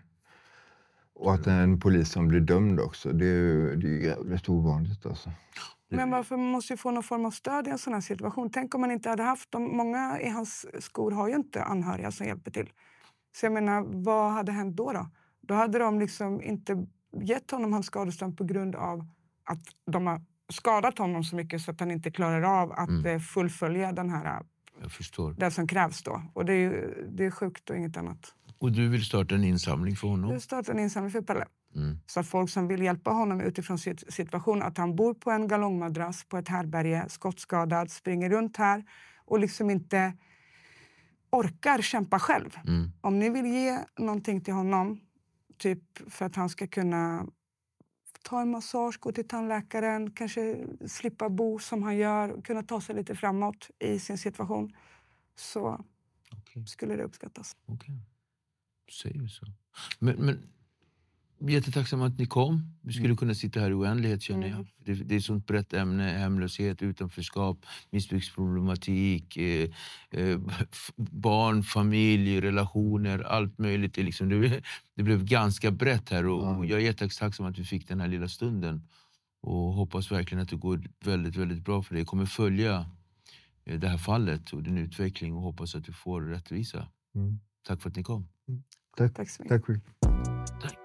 och att det är en polis som blir dömd också, det är ju det är ju jävligt ovanligt. Alltså. Men varför måste ju få någon form av stöd i en sån här situation. Tänk om man inte hade haft dem. Många i hans skor har ju inte anhöriga som hjälper till. Så jag menar, vad hade hänt då? Då, då hade de liksom inte gett honom hans skadestånd på grund av att de har skadat honom så mycket så att han inte klarar av att Mm. eh, fullfölja den här, Jag förstår. det som krävs. Då. Och det är, ju- det är sjukt och inget annat. Och du vill starta en insamling för honom? Du startar en insamling för Pelle. Mm. Så att folk som vill hjälpa honom utifrån sin situation, att han bor på en galongmadrass på ett härberge, skottskadad, springer runt här och liksom inte orkar kämpa själv. Mm. Om ni vill ge någonting till honom, typ för att han ska kunna ta en massage, gå till tandläkaren, kanske slippa bo som han gör, kunna ta sig lite framåt i sin situation, så Okej. skulle det uppskattas. Okej. Säger vi så. Men, men jättetacksam att ni kom. Vi skulle kunna sitta här i oändlighet känner jag. Mm. Det, det är ett sånt brett ämne. Hemlöshet, utanförskap, missbruksproblematik, eh, eh, barn, familj, relationer, allt möjligt. Det, liksom, det, det blev ganska brett här och, och Ja. jag är jättetacksam att vi fick den här lilla stunden. Och hoppas verkligen att det går väldigt, väldigt bra för dig. Jag kommer följa eh, det här fallet och din utveckling och hoppas att du får rättvisa. Mm. Tack för att ni kom. Tack. Tack så mycket. Tack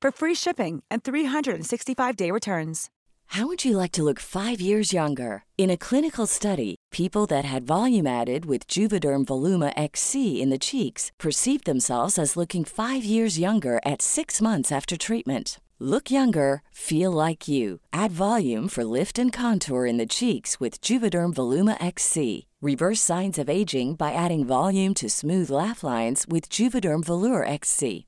for free shipping and 365-day returns. How would you like to look five years younger? In a clinical study, people that had volume added with Juvederm Voluma XC in the cheeks perceived themselves as looking five years younger at six months after treatment. Look younger, feel like you. Add volume for lift and contour in the cheeks with Juvederm Voluma XC. Reverse signs of aging by adding volume to smooth laugh lines with Juvederm Volure XC.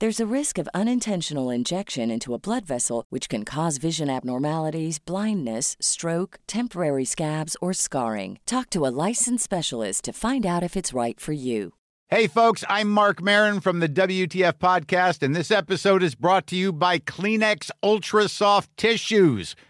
There's a risk of unintentional injection into a blood vessel, which can cause vision abnormalities, blindness, stroke, temporary scabs, or scarring. Talk to a licensed specialist to find out if it's right for you. Hey, folks, I'm Mark Marin from the WTF Podcast, and this episode is brought to you by Kleenex Ultra Soft Tissues,